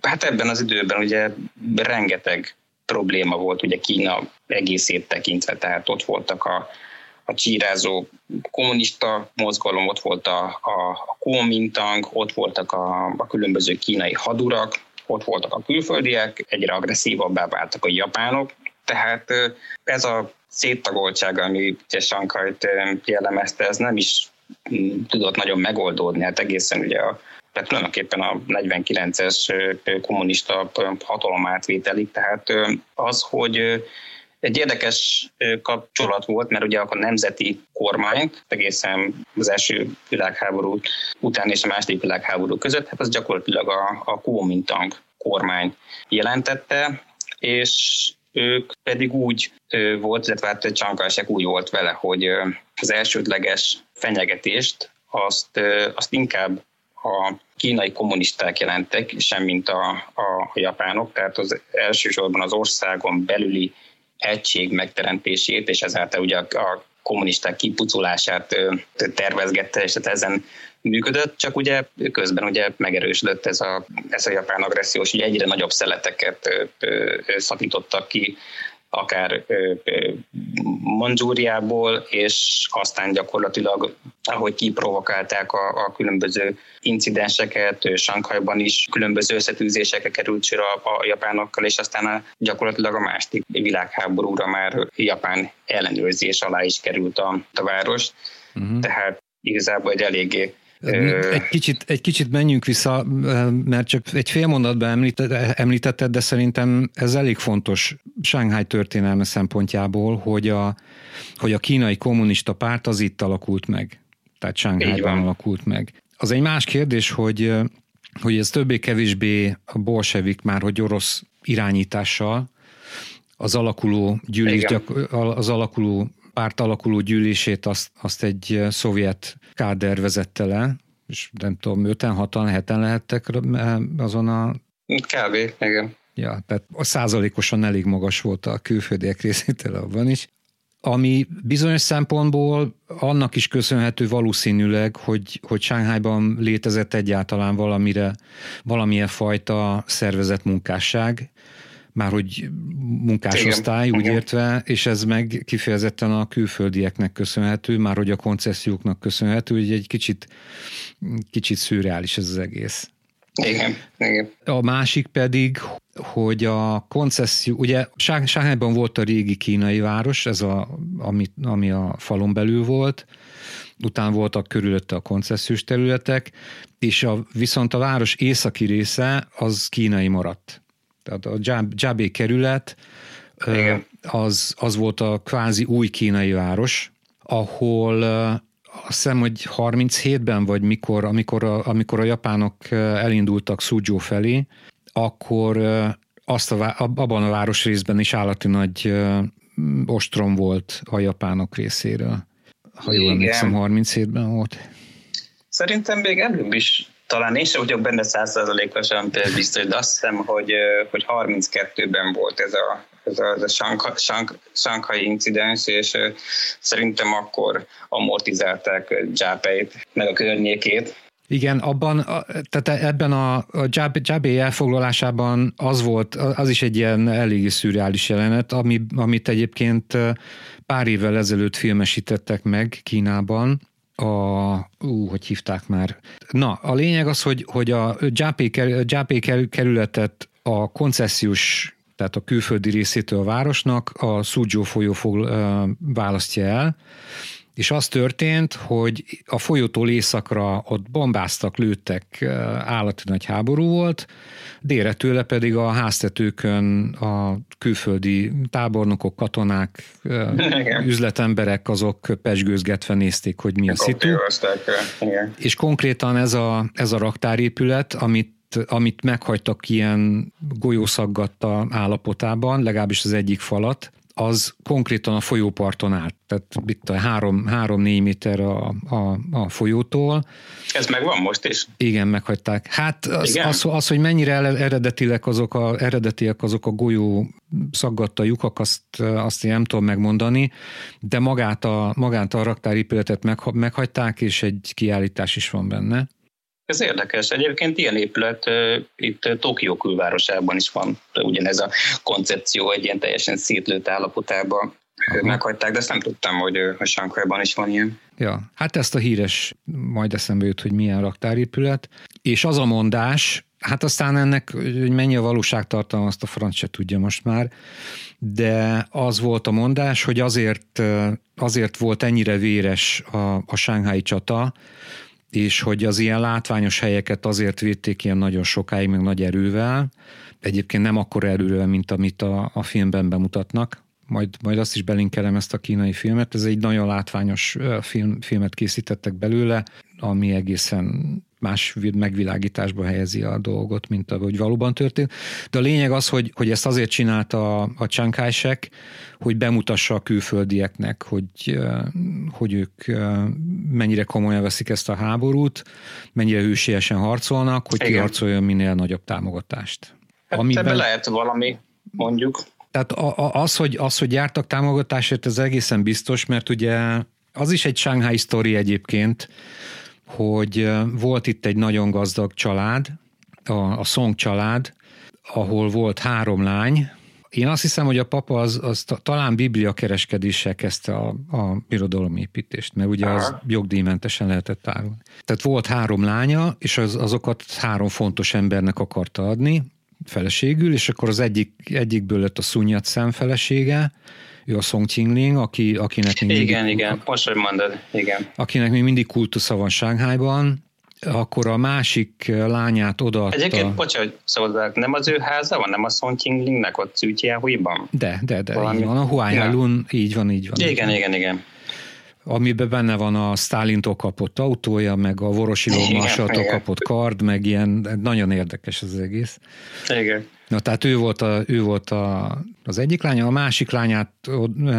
hát ebben az időben ugye rengeteg probléma volt ugye Kína egészét tekintve, tehát ott voltak a, a csírázó kommunista mozgalom, ott volt a, a, a Kuomintang, ott voltak a, a különböző kínai hadurak, ott voltak a külföldiek, egyre agresszívabbá váltak a japánok, tehát ez a széttagoltság, ami Sankajt jellemezte, ez nem is tudott nagyon megoldódni, hát egészen ugye a tehát tulajdonképpen a 49-es kommunista hatalom átvételig, tehát az, hogy egy érdekes kapcsolat volt, mert ugye a nemzeti kormány egészen az első világháború után és a második világháború között, hát az gyakorlatilag a, a Kuomintang kormány jelentette, és ők pedig úgy volt, illetve hát Csankásek úgy volt vele, hogy az elsődleges fenyegetést azt, azt inkább a kínai kommunisták jelentek, semmint a, a japánok, tehát az elsősorban az országon belüli egység megteremtését, és ezáltal ugye a, a kommunisták kipucolását tervezgette, és tehát ezen működött, csak ugye közben ugye megerősödött ez a, ez a japán agressziós, ugye egyre nagyobb szeleteket szakítottak ki akár Manzsúriából, és aztán gyakorlatilag, ahogy kiprovokálták a, a különböző incidenseket, Sankhajban is különböző összetűzésekre került sor a, a japánokkal, és aztán a, gyakorlatilag a második világháborúra már Japán ellenőrzés alá is került a, a város. Uh-huh. Tehát igazából egy eléggé egy kicsit, egy kicsit menjünk vissza, mert csak egy fél mondatban említetted, de szerintem ez elég fontos Shanghai történelme szempontjából, hogy a, hogy a kínai kommunista párt az itt alakult meg. Tehát Shanghai-ban alakult meg. Az egy más kérdés, hogy, hogy ez többé-kevésbé a bolsevik már, hogy orosz irányítással az alakuló gyűlés, az alakuló párt alakuló gyűlését azt, azt egy szovjet káder vezette le, és nem tudom, 5-6-an, 7 lehettek azon a... Kb. igen. Ja, tehát a százalékosan elég magas volt a külföldiek részétől abban is. Ami bizonyos szempontból annak is köszönhető valószínűleg, hogy, hogy Sánghányban létezett egyáltalán valamire, valamilyen fajta szervezett munkásság, már hogy munkásosztály, igen, úgy igen. értve, és ez meg kifejezetten a külföldieknek köszönhető, már hogy a konceszióknak köszönhető, hogy egy kicsit, kicsit szürreális ez az egész. Igen, igen. A másik pedig, hogy a koncesszió, ugye Shanghaiban volt a régi kínai város, ez a, ami, ami a falon belül volt, utána voltak körülötte a koncesziós területek, és a, viszont a város északi része az kínai maradt. Tehát a Jabé kerület az, az volt a kvázi új kínai város, ahol azt hiszem, hogy 37-ben vagy mikor, amikor a, amikor a japánok elindultak Suzhou felé, akkor azt a, abban a városrészben is állati nagy ostrom volt a japánok részéről. Ha jól emlékszem, 37-ben volt. Szerintem még előbb is talán én sem vagyok benne százszerzalékosan biztos, de azt hiszem, hogy, hogy 32-ben volt ez a, ez a, ez a Shanghai, Shanghai incidens, és szerintem akkor amortizálták Jápeit, meg a környékét. Igen, abban, tehát ebben a, a Jabé elfoglalásában az volt, az is egy ilyen eléggé szürreális jelenet, ami, amit egyébként pár évvel ezelőtt filmesítettek meg Kínában, a, ú, hogy hívták már. Na, a lényeg az, hogy, hogy a Jápé kerületet a koncesziós tehát a külföldi részétől a városnak a Suzhou folyó fog, választja el, és az történt, hogy a folyótól északra ott bombáztak, lőttek, állati nagy háború volt, délre tőle pedig a háztetőkön a külföldi tábornokok, katonák, Igen. üzletemberek azok pesgőzgetve nézték, hogy mi a szitu. És konkrétan ez a, ez a raktárépület, amit amit meghagytak ilyen golyószaggatta állapotában, legalábbis az egyik falat, az konkrétan a folyóparton állt, tehát itt a három, három-négy méter a, a, a folyótól. Ez meg van most is? Igen, meghagyták. Hát az, az, az hogy mennyire eredetileg azok a, eredetiek azok a golyó szaggatta lyukak, azt, azt én nem tudom megmondani, de magát a, magát a raktárépületet meg, meghagyták, és egy kiállítás is van benne. Ez érdekes. Egyébként ilyen épület itt Tokió külvárosában is van ugyanez a koncepció egy ilyen teljesen szétlőtt állapotában Aha. meghagyták, de ezt nem tudtam, hogy a Sankajban is van ilyen. Ja, hát ezt a híres, majd eszembe jut, hogy milyen raktárépület, és az a mondás, Hát aztán ennek, hogy mennyi a valóságtartalma, azt a franc se tudja most már, de az volt a mondás, hogy azért, azért volt ennyire véres a, a sánghái csata, és hogy az ilyen látványos helyeket azért védték ilyen nagyon sokáig, meg nagy erővel, egyébként nem akkor erővel, mint amit a, a filmben bemutatnak, majd, majd azt is belinkelem ezt a kínai filmet, ez egy nagyon látványos film, filmet készítettek belőle, ami egészen más megvilágításba helyezi a dolgot, mint ahogy valóban történt. De a lényeg az, hogy, hogy ezt azért csinálta a, a hogy bemutassa a külföldieknek, hogy, hogy ők mennyire komolyan veszik ezt a háborút, mennyire hősiesen harcolnak, hogy Igen. kiharcoljon minél nagyobb támogatást. Hát amiben... Ebbe lehet valami, mondjuk. Tehát az, hogy, az, hogy jártak támogatásért, ez egészen biztos, mert ugye az is egy Shanghai sztori egyébként, hogy volt itt egy nagyon gazdag család, a, a Song család, ahol volt három lány. Én azt hiszem, hogy a papa az, az talán biblia kereskedéssel kezdte a, a birodalomépítést, mert ugye az jogdíjmentesen lehetett árulni. Tehát volt három lánya, és az, azokat három fontos embernek akarta adni, feleségül, és akkor az egyik, egyikből lett a Sunyat szem felesége, ő a Song Qingling, aki, akinek még Igen, mindig, igen, most, hogy mondod, igen. Akinek még mindig kultusza van Sánghájban, akkor a másik lányát odaadta. Egyébként, bocsánat, szóval nem az ő háza van, nem a Song Qinglingnek ott Zütyáhuiban? De, de, de, Valami... így van, a Huány Lun, így van, így van. Igen, így van. igen, igen amiben benne van a Stálintól kapott autója, meg a Vorosiló Marsaltól kapott kard, meg ilyen, nagyon érdekes az egész. Igen. Na, tehát ő volt, a, ő volt a, az egyik lánya, a másik lányát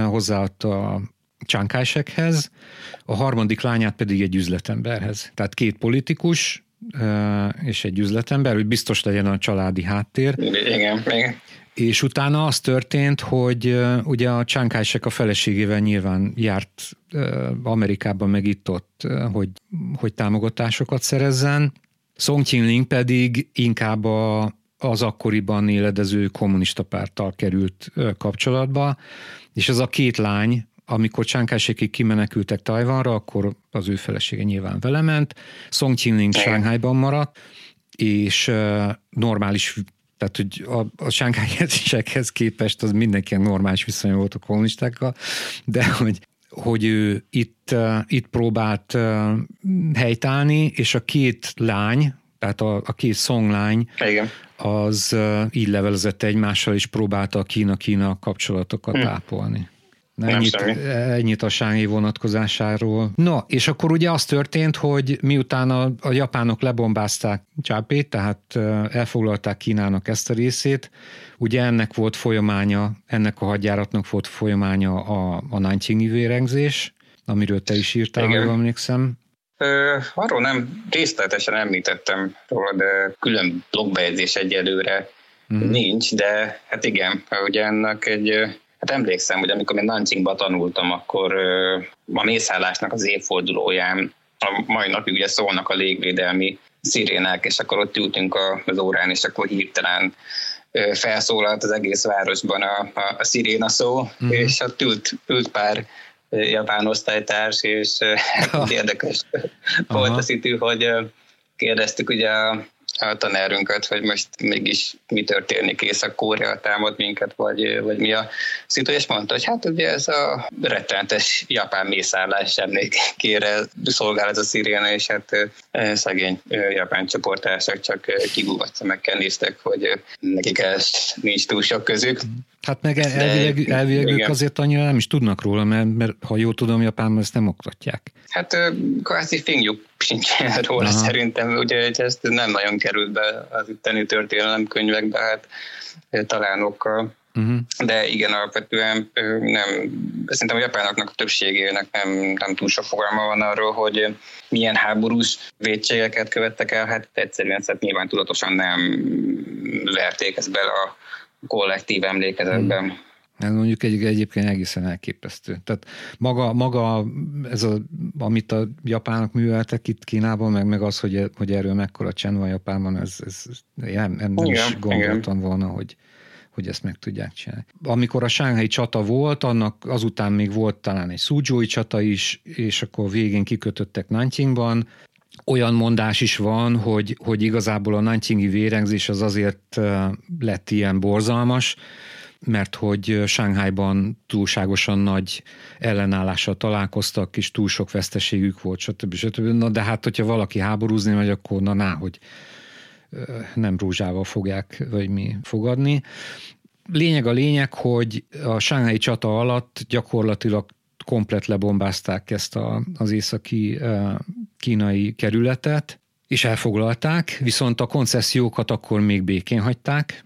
hozzáadta a Csánkánysekhez, a harmadik lányát pedig egy üzletemberhez. Tehát két politikus és egy üzletember, hogy biztos legyen a családi háttér. Igen, igen. És utána az történt, hogy ugye a Csánkásek a feleségével nyilván járt Amerikában meg itt ott, hogy, hogy támogatásokat szerezzen. Song Qinling pedig inkább a, az akkoriban éledező kommunista párttal került kapcsolatba, és az a két lány, amikor Csánkásékig kimenekültek Tajvanra, akkor az ő felesége nyilván vele ment, Song Qinling Shanghaiban maradt, és normális tehát, hogy a, a sánkányezésekhez képest az mindenki normális viszony volt a kommunistákkal, de hogy, hogy ő itt, itt próbált helytállni, és a két lány, tehát a, a két szonglány, Igen. az így levelezett egymással, és próbálta a Kína-Kína kapcsolatokat hm. ápolni. Ennyit, ennyit a Sángi vonatkozásáról. No, és akkor ugye az történt, hogy miután a, a japánok lebombázták Csápét, tehát elfoglalták Kínának ezt a részét, ugye ennek volt folyamánya, ennek a hadjáratnak volt folyamánya a, a Nanjingi vérengzés, amiről te is írtál, ha emlékszem. Arról nem részletesen említettem róla, de külön blogbejegyzés egyelőre mm. nincs, de hát igen, ugye ennek egy Hát emlékszem, hogy amikor én Nanjingba tanultam, akkor a mészállásnak az évfordulóján, a mai napig ugye szólnak a légvédelmi szirénák, és akkor ott ültünk az órán, és akkor hirtelen felszólalt az egész városban a, a, a sziréna szó, mm-hmm. és ott ült, ült pár japán osztálytárs, és <laughs> érdekes volt a szitu, hogy kérdeztük ugye a a tanárunkat, hogy most mégis mi történik, Észak-Korea támad minket, vagy, vagy mi a szitu, és mondta, hogy hát ugye ez a rettenetes japán mészállás emlékére szolgál ez a sziréna, és hát szegény japán csoportársak csak kigugadt szemekkel néztek, hogy nekik ez nincs túl sok közük. Hát meg elvileg, elvileg ők azért annyira nem is tudnak róla, mert, mert ha jól tudom, Japánban ezt nem oktatják. Hát kvázi fingjuk sincsen <laughs> róla Aha. szerintem, ugye ezt nem nagyon került be az itteni történelemkönyvekbe, hát talán okkal. Uh-huh. De igen, alapvetően nem, szerintem a japánoknak a többségének nem, nem túl sok fogalma van arról, hogy milyen háborús védségeket követtek el, hát egyszerűen szóval nyilván tudatosan nem verték ezt bele a kollektív emlékezetben. Hmm. Ez mondjuk egy, egyébként egészen elképesztő. Tehát maga, maga ez a, amit a japánok műveltek itt Kínában, meg, meg az, hogy, hogy erről mekkora csend van Japánban, ez, ez nem, nem, igen, is gondoltam igen. volna, hogy, hogy ezt meg tudják csinálni. Amikor a Sánghai csata volt, annak azután még volt talán egy Szúgyói csata is, és akkor végén kikötöttek Nanjingban, olyan mondás is van, hogy, hogy igazából a Nanjingi vérengzés az azért lett ilyen borzalmas, mert hogy Sánghájban túlságosan nagy ellenállással találkoztak, és túl sok veszteségük volt, stb. stb. Na de hát, hogyha valaki háborúzni megy, akkor na, na hogy nem rózsával fogják, vagy mi fogadni. Lényeg a lényeg, hogy a Sánghái csata alatt gyakorlatilag komplet lebombázták ezt a, az északi kínai kerületet, és elfoglalták, viszont a koncesziókat akkor még békén hagyták,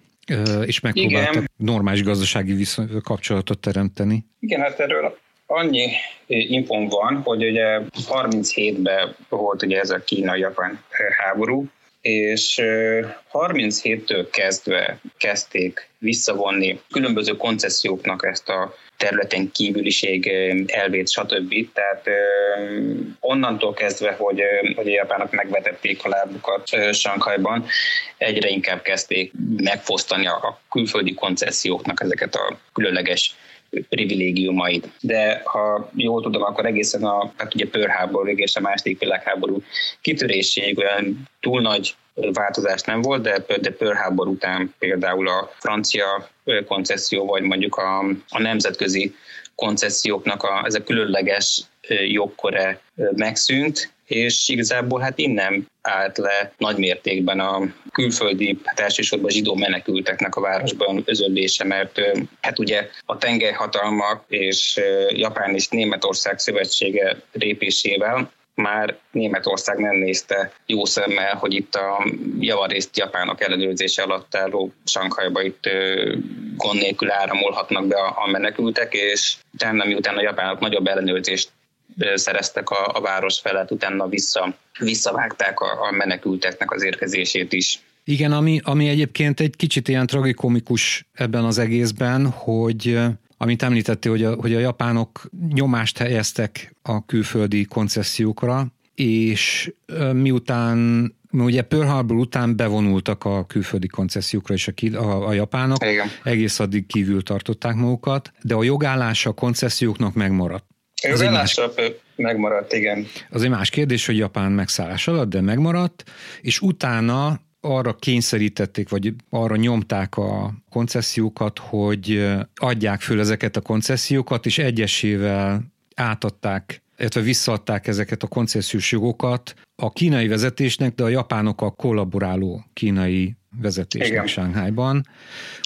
és megpróbáltak Igen. normális gazdasági viszony, kapcsolatot teremteni. Igen, hát erről annyi infom van, hogy ugye 37-ben volt ugye ez a kínai-japán háború, és 37-től kezdve kezdték visszavonni különböző konceszióknak ezt a területen kívüliség elvét, stb. Tehát onnantól kezdve, hogy, hogy a japánok megvetették a lábukat Sankhajban, egyre inkább kezdték megfosztani a külföldi konceszióknak ezeket a különleges privilégiumait. De ha jól tudom, akkor egészen a, hát ugye pörháború, és a második világháború kitöréséig olyan túl nagy változás nem volt, de, de pörháború után például a francia koncesszió, vagy mondjuk a, a nemzetközi konceszióknak a, ez a különleges jogkore megszűnt, és igazából hát innen állt le nagy a külföldi, hát elsősorban zsidó menekülteknek a városban özölése, mert hát ugye a tengelyhatalmak és Japán és Németország szövetsége répésével már Németország nem nézte jó szemmel, hogy itt a javarészt japánok ellenőrzése alatt álló Sankhajba itt gond nélkül áramolhatnak be a, menekültek, és utána miután a japánok nagyobb ellenőrzést szereztek a, a város felett, utána vissza, visszavágták a, a menekülteknek az érkezését is. Igen, ami, ami egyébként egy kicsit ilyen tragikomikus ebben az egészben, hogy amit említettél, hogy a, hogy a japánok nyomást helyeztek a külföldi koncesziókra, és miután ugye Pearl Harbor után bevonultak a külföldi koncesziókra és a, a, a japánok, Igen. egész addig kívül tartották magukat, de a jogállás a konceszióknak megmaradt. Az egy más, megmaradt, igen. Az egy más kérdés, hogy Japán megszállás alatt, de megmaradt, és utána arra kényszerítették, vagy arra nyomták a koncesziókat, hogy adják föl ezeket a koncesziókat, és egyesével átadták, illetve visszaadták ezeket a koncesziós jogokat a kínai vezetésnek, de a japánok a kollaboráló kínai vezetésnek Sánghájban.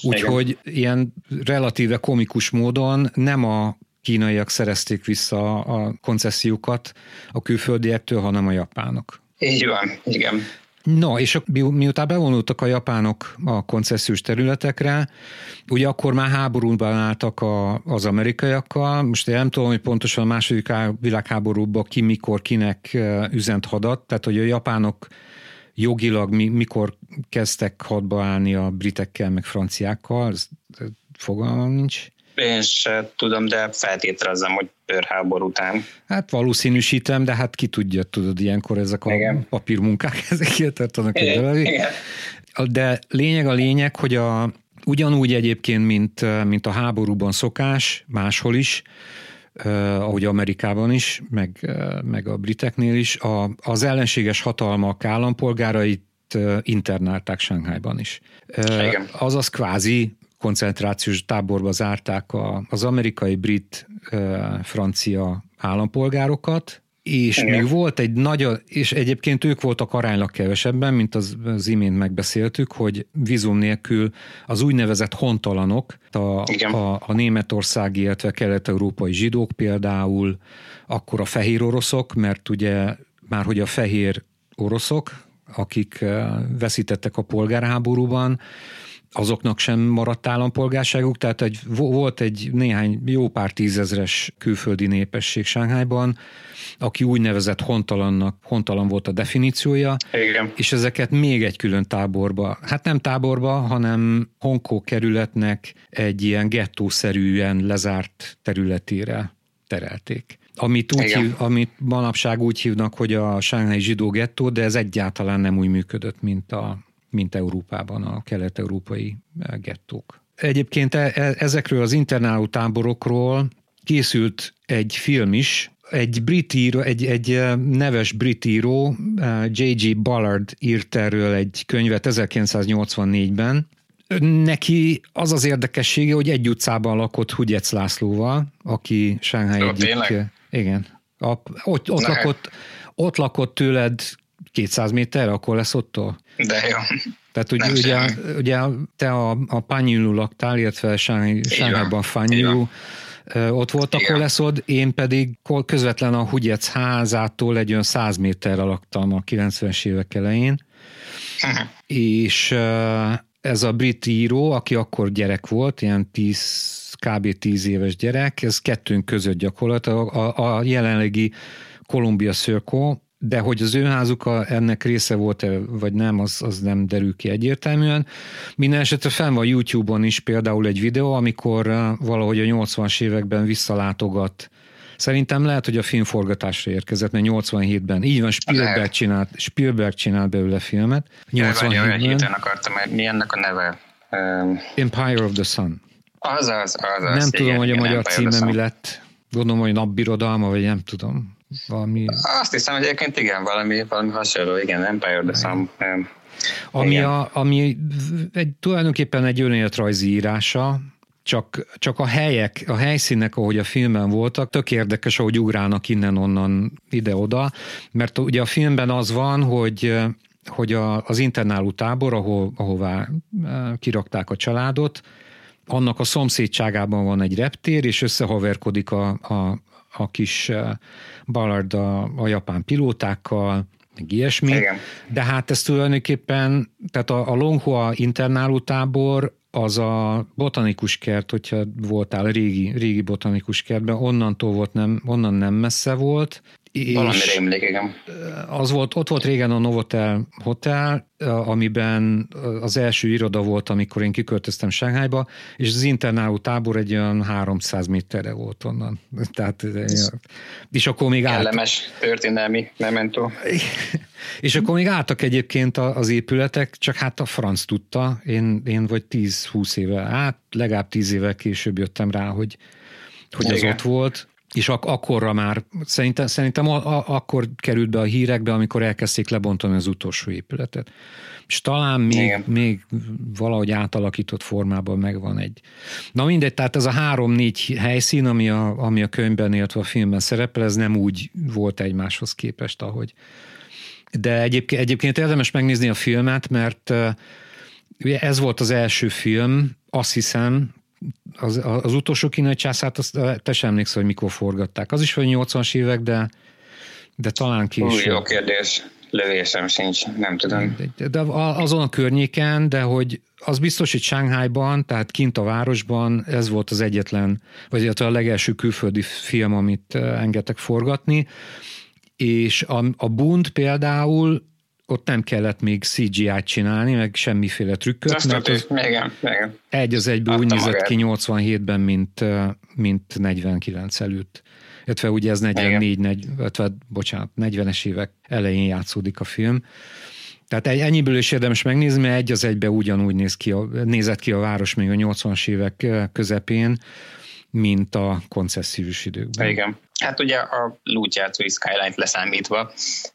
Úgyhogy ilyen relatíve komikus módon nem a kínaiak szerezték vissza a koncesziókat a külföldiektől, hanem a japánok. Így van, igen. No, és miután bevonultak a japánok a koncesziós területekre, ugye akkor már háborúban álltak a, az amerikaiakkal, most én nem tudom, hogy pontosan a második világháborúban ki mikor kinek üzent hadat, tehát hogy a japánok jogilag mi, mikor kezdtek hadba állni a britekkel, meg franciákkal, ez, fogalmam nincs. Én se tudom, de feltételezem, hogy pörhábor után. Hát valószínűsítem, de hát ki tudja, tudod, ilyenkor ezek a Igen. papírmunkák, <laughs> ezek tartanak Igen. De lényeg a lényeg, hogy a, ugyanúgy egyébként, mint, mint a háborúban szokás, máshol is, Uh, ahogy Amerikában is, meg, uh, meg a briteknél is, a, az ellenséges hatalmak állampolgárait uh, internálták Sánghájban is. Igen. Azaz kvázi koncentrációs táborba zárták a, az amerikai, brit, francia állampolgárokat, és Igen. még volt egy nagy, és egyébként ők voltak aránylag kevesebben, mint az, az imént megbeszéltük, hogy vízum nélkül az úgynevezett hontalanok, a, a, a németországi, illetve kelet-európai zsidók például, akkor a fehér oroszok, mert ugye már hogy a fehér oroszok, akik veszítettek a polgárháborúban, azoknak sem maradt állampolgárságuk, tehát egy, volt egy néhány jó pár tízezres külföldi népesség Sánghányban, aki úgynevezett hontalannak, hontalan volt a definíciója, Igen. és ezeket még egy külön táborba, hát nem táborba, hanem Hongkong kerületnek egy ilyen gettószerűen lezárt területére terelték. Amit, úgy hív, amit manapság úgy hívnak, hogy a sánghái zsidó gettó, de ez egyáltalán nem úgy működött, mint a mint Európában a kelet-európai eh, gettók. Egyébként e, e, ezekről az internáló táborokról készült egy film is, egy brit író, egy, egy neves brit író, J.G. Ballard írt erről egy könyvet 1984-ben, Neki az az érdekessége, hogy egy utcában lakott Hugyec Lászlóval, aki Shanghai egyik... Tényleg? Igen. A, ott, ott, lakott, ott lakott tőled 200 méterre, akkor lesz ottól? De jó. Tehát ugye, ugye, ugye te a, a Panyulu laktál, illetve Sánghányban Fanyu, ott volt Igen. a koleszod, én pedig közvetlen a Hugyec házától egy olyan 100 méterre laktam a 90-es évek elején, uh-huh. és ez a brit író, aki akkor gyerek volt, ilyen 10, kb. 10 éves gyerek, ez kettőnk között gyakorlatilag a, a jelenlegi Columbia Circle, de hogy az ő házuk a, ennek része volt-e, vagy nem, az, az nem derül ki egyértelműen. Minden esetre fenn van YouTube-on is például egy videó, amikor uh, valahogy a 80-as években visszalátogat Szerintem lehet, hogy a filmforgatásra érkezett, mert 87-ben, így van, Spielberg csinált, Spielberg csinált belőle filmet. 87-ben. Olyan héten akartam, mi ennek a neve? Empire of the Sun. Az, az, az. az nem igen, tudom, hogy a magyar címe mi lett. Gondolom, hogy napbirodalma, vagy nem tudom. Valami... Azt hiszem, hogy egyébként igen, valami, valami hasonló, igen, Empire of the Sun. Ami, a, ami egy, tulajdonképpen egy önéletrajzi írása, csak, csak a helyek, a helyszínek, ahogy a filmben voltak, tök érdekes, ahogy ugrálnak innen-onnan ide-oda, mert ugye a filmben az van, hogy hogy a, az internáló tábor, ahol, ahová kirakták a családot, annak a szomszédságában van egy reptér, és összehaverkodik a, a, a kis Ballard a, a japán pilótákkal, meg ilyesmi. Igen. De hát ez tulajdonképpen, tehát a, a Longhua internáló tábor az a botanikus kert, hogyha voltál régi, régi botanikus kertben, onnantól volt nem, onnan nem messze volt. Igen. Az volt, ott volt régen a Novotel Hotel, amiben az első iroda volt, amikor én kiköltöztem Sánghányba, és az internáló tábor egy olyan 300 méterre volt onnan. <laughs> Tehát, és akkor még Kellemes állt... történelmi mementó. <laughs> És akkor még álltak egyébként az épületek, csak hát a franc tudta, én, én vagy 10-20 éve, hát legalább 10 évvel később jöttem rá, hogy, hogy az ott volt, és ak- akkorra már, szerintem, szerintem a- a- akkor került be a hírekbe, amikor elkezdték lebontani az utolsó épületet. És talán még, még valahogy átalakított formában megvan egy. Na mindegy, tehát ez a három-négy helyszín, ami a, ami a könyvben, illetve a filmben szerepel, ez nem úgy volt egymáshoz képest, ahogy, de egyébként, egyébként érdemes megnézni a filmet, mert ugye ez volt az első film, azt hiszem, az, az utolsó kínai császárt, azt te sem emlékszel, hogy mikor forgatták. Az is vagy 80-as évek, de, de talán később. Jó kérdés. Lövésem sincs, nem tudom. De, de azon a környéken, de hogy az biztos, hogy Shanghaiban, tehát kint a városban ez volt az egyetlen, vagy a legelső külföldi film, amit engedtek forgatni és a, a Bund például ott nem kellett még CGI-t csinálni, meg semmiféle trükköt, Azt mert az igen, igen. egy az egyben úgy nézett ki 87-ben, mint, mint 49 előtt. Illetve ugye ez 44, 40, illetve, bocsánat, 40-es évek elején játszódik a film. Tehát ennyiből is érdemes megnézni, mert egy az egybe ugyanúgy néz ki a, nézett ki a város még a 80-as évek közepén, mint a koncessziós időkben. Igen. Hát ugye a lútjátszói Skyline-t leszámítva,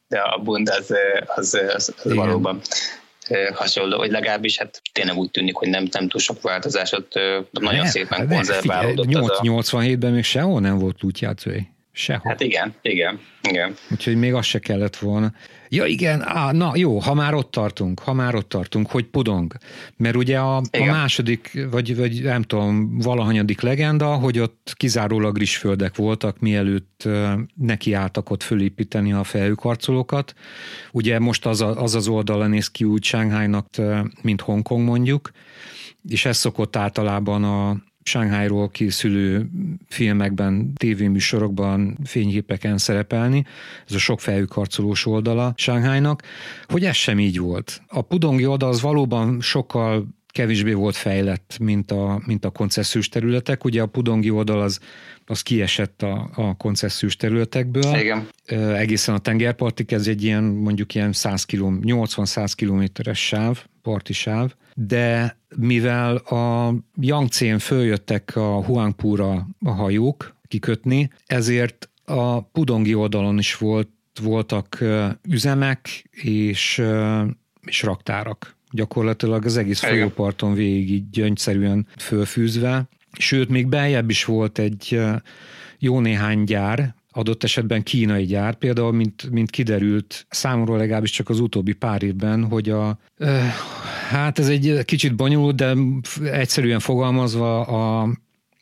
de a Bund az, az, az, az valóban hasonló, hogy legalábbis hát tényleg úgy tűnik, hogy nem, nem túl sok változás, ott nagyon ne, szépen konzerválódott. 87-ben még sehol nem volt lútjátszói. Sehol. Hát igen, igen, igen. Úgyhogy még az se kellett volna. Ja igen, á, na jó, ha már ott tartunk, ha már ott tartunk, hogy pudong. Mert ugye a, a második, vagy, vagy nem tudom, valahanyadik legenda, hogy ott kizárólag rizsföldek voltak, mielőtt nekiálltak ott fölépíteni a felhőkarcolókat. Ugye most az, a, az az oldala néz ki úgy Shanghai-nak, mint Hongkong mondjuk, és ez szokott általában a, Shanghai-ról készülő filmekben, tévéműsorokban, fényképeken szerepelni, ez a sok fejű karcolós oldala Shanghai-nak, hogy ez sem így volt. A pudongi oldal az valóban sokkal kevésbé volt fejlett, mint a, mint a koncessziós területek. Ugye a pudongi oldal az, az kiesett a, a koncessziós területekből. Igen. Egészen a tengerpartig, ez egy ilyen mondjuk ilyen 100 km, 80-100 kilométeres sáv, parti sáv, de mivel a Yangtze-n följöttek a Huangpura a hajók kikötni, ezért a pudongi oldalon is volt, voltak üzemek és, és raktárak. Gyakorlatilag az egész folyóparton végig így gyöngyszerűen fölfűzve. Sőt, még beljebb is volt egy jó néhány gyár, adott esetben kínai gyár, például, mint, mint kiderült számomra legalábbis csak az utóbbi pár évben, hogy a, hát ez egy kicsit bonyolult, de egyszerűen fogalmazva a,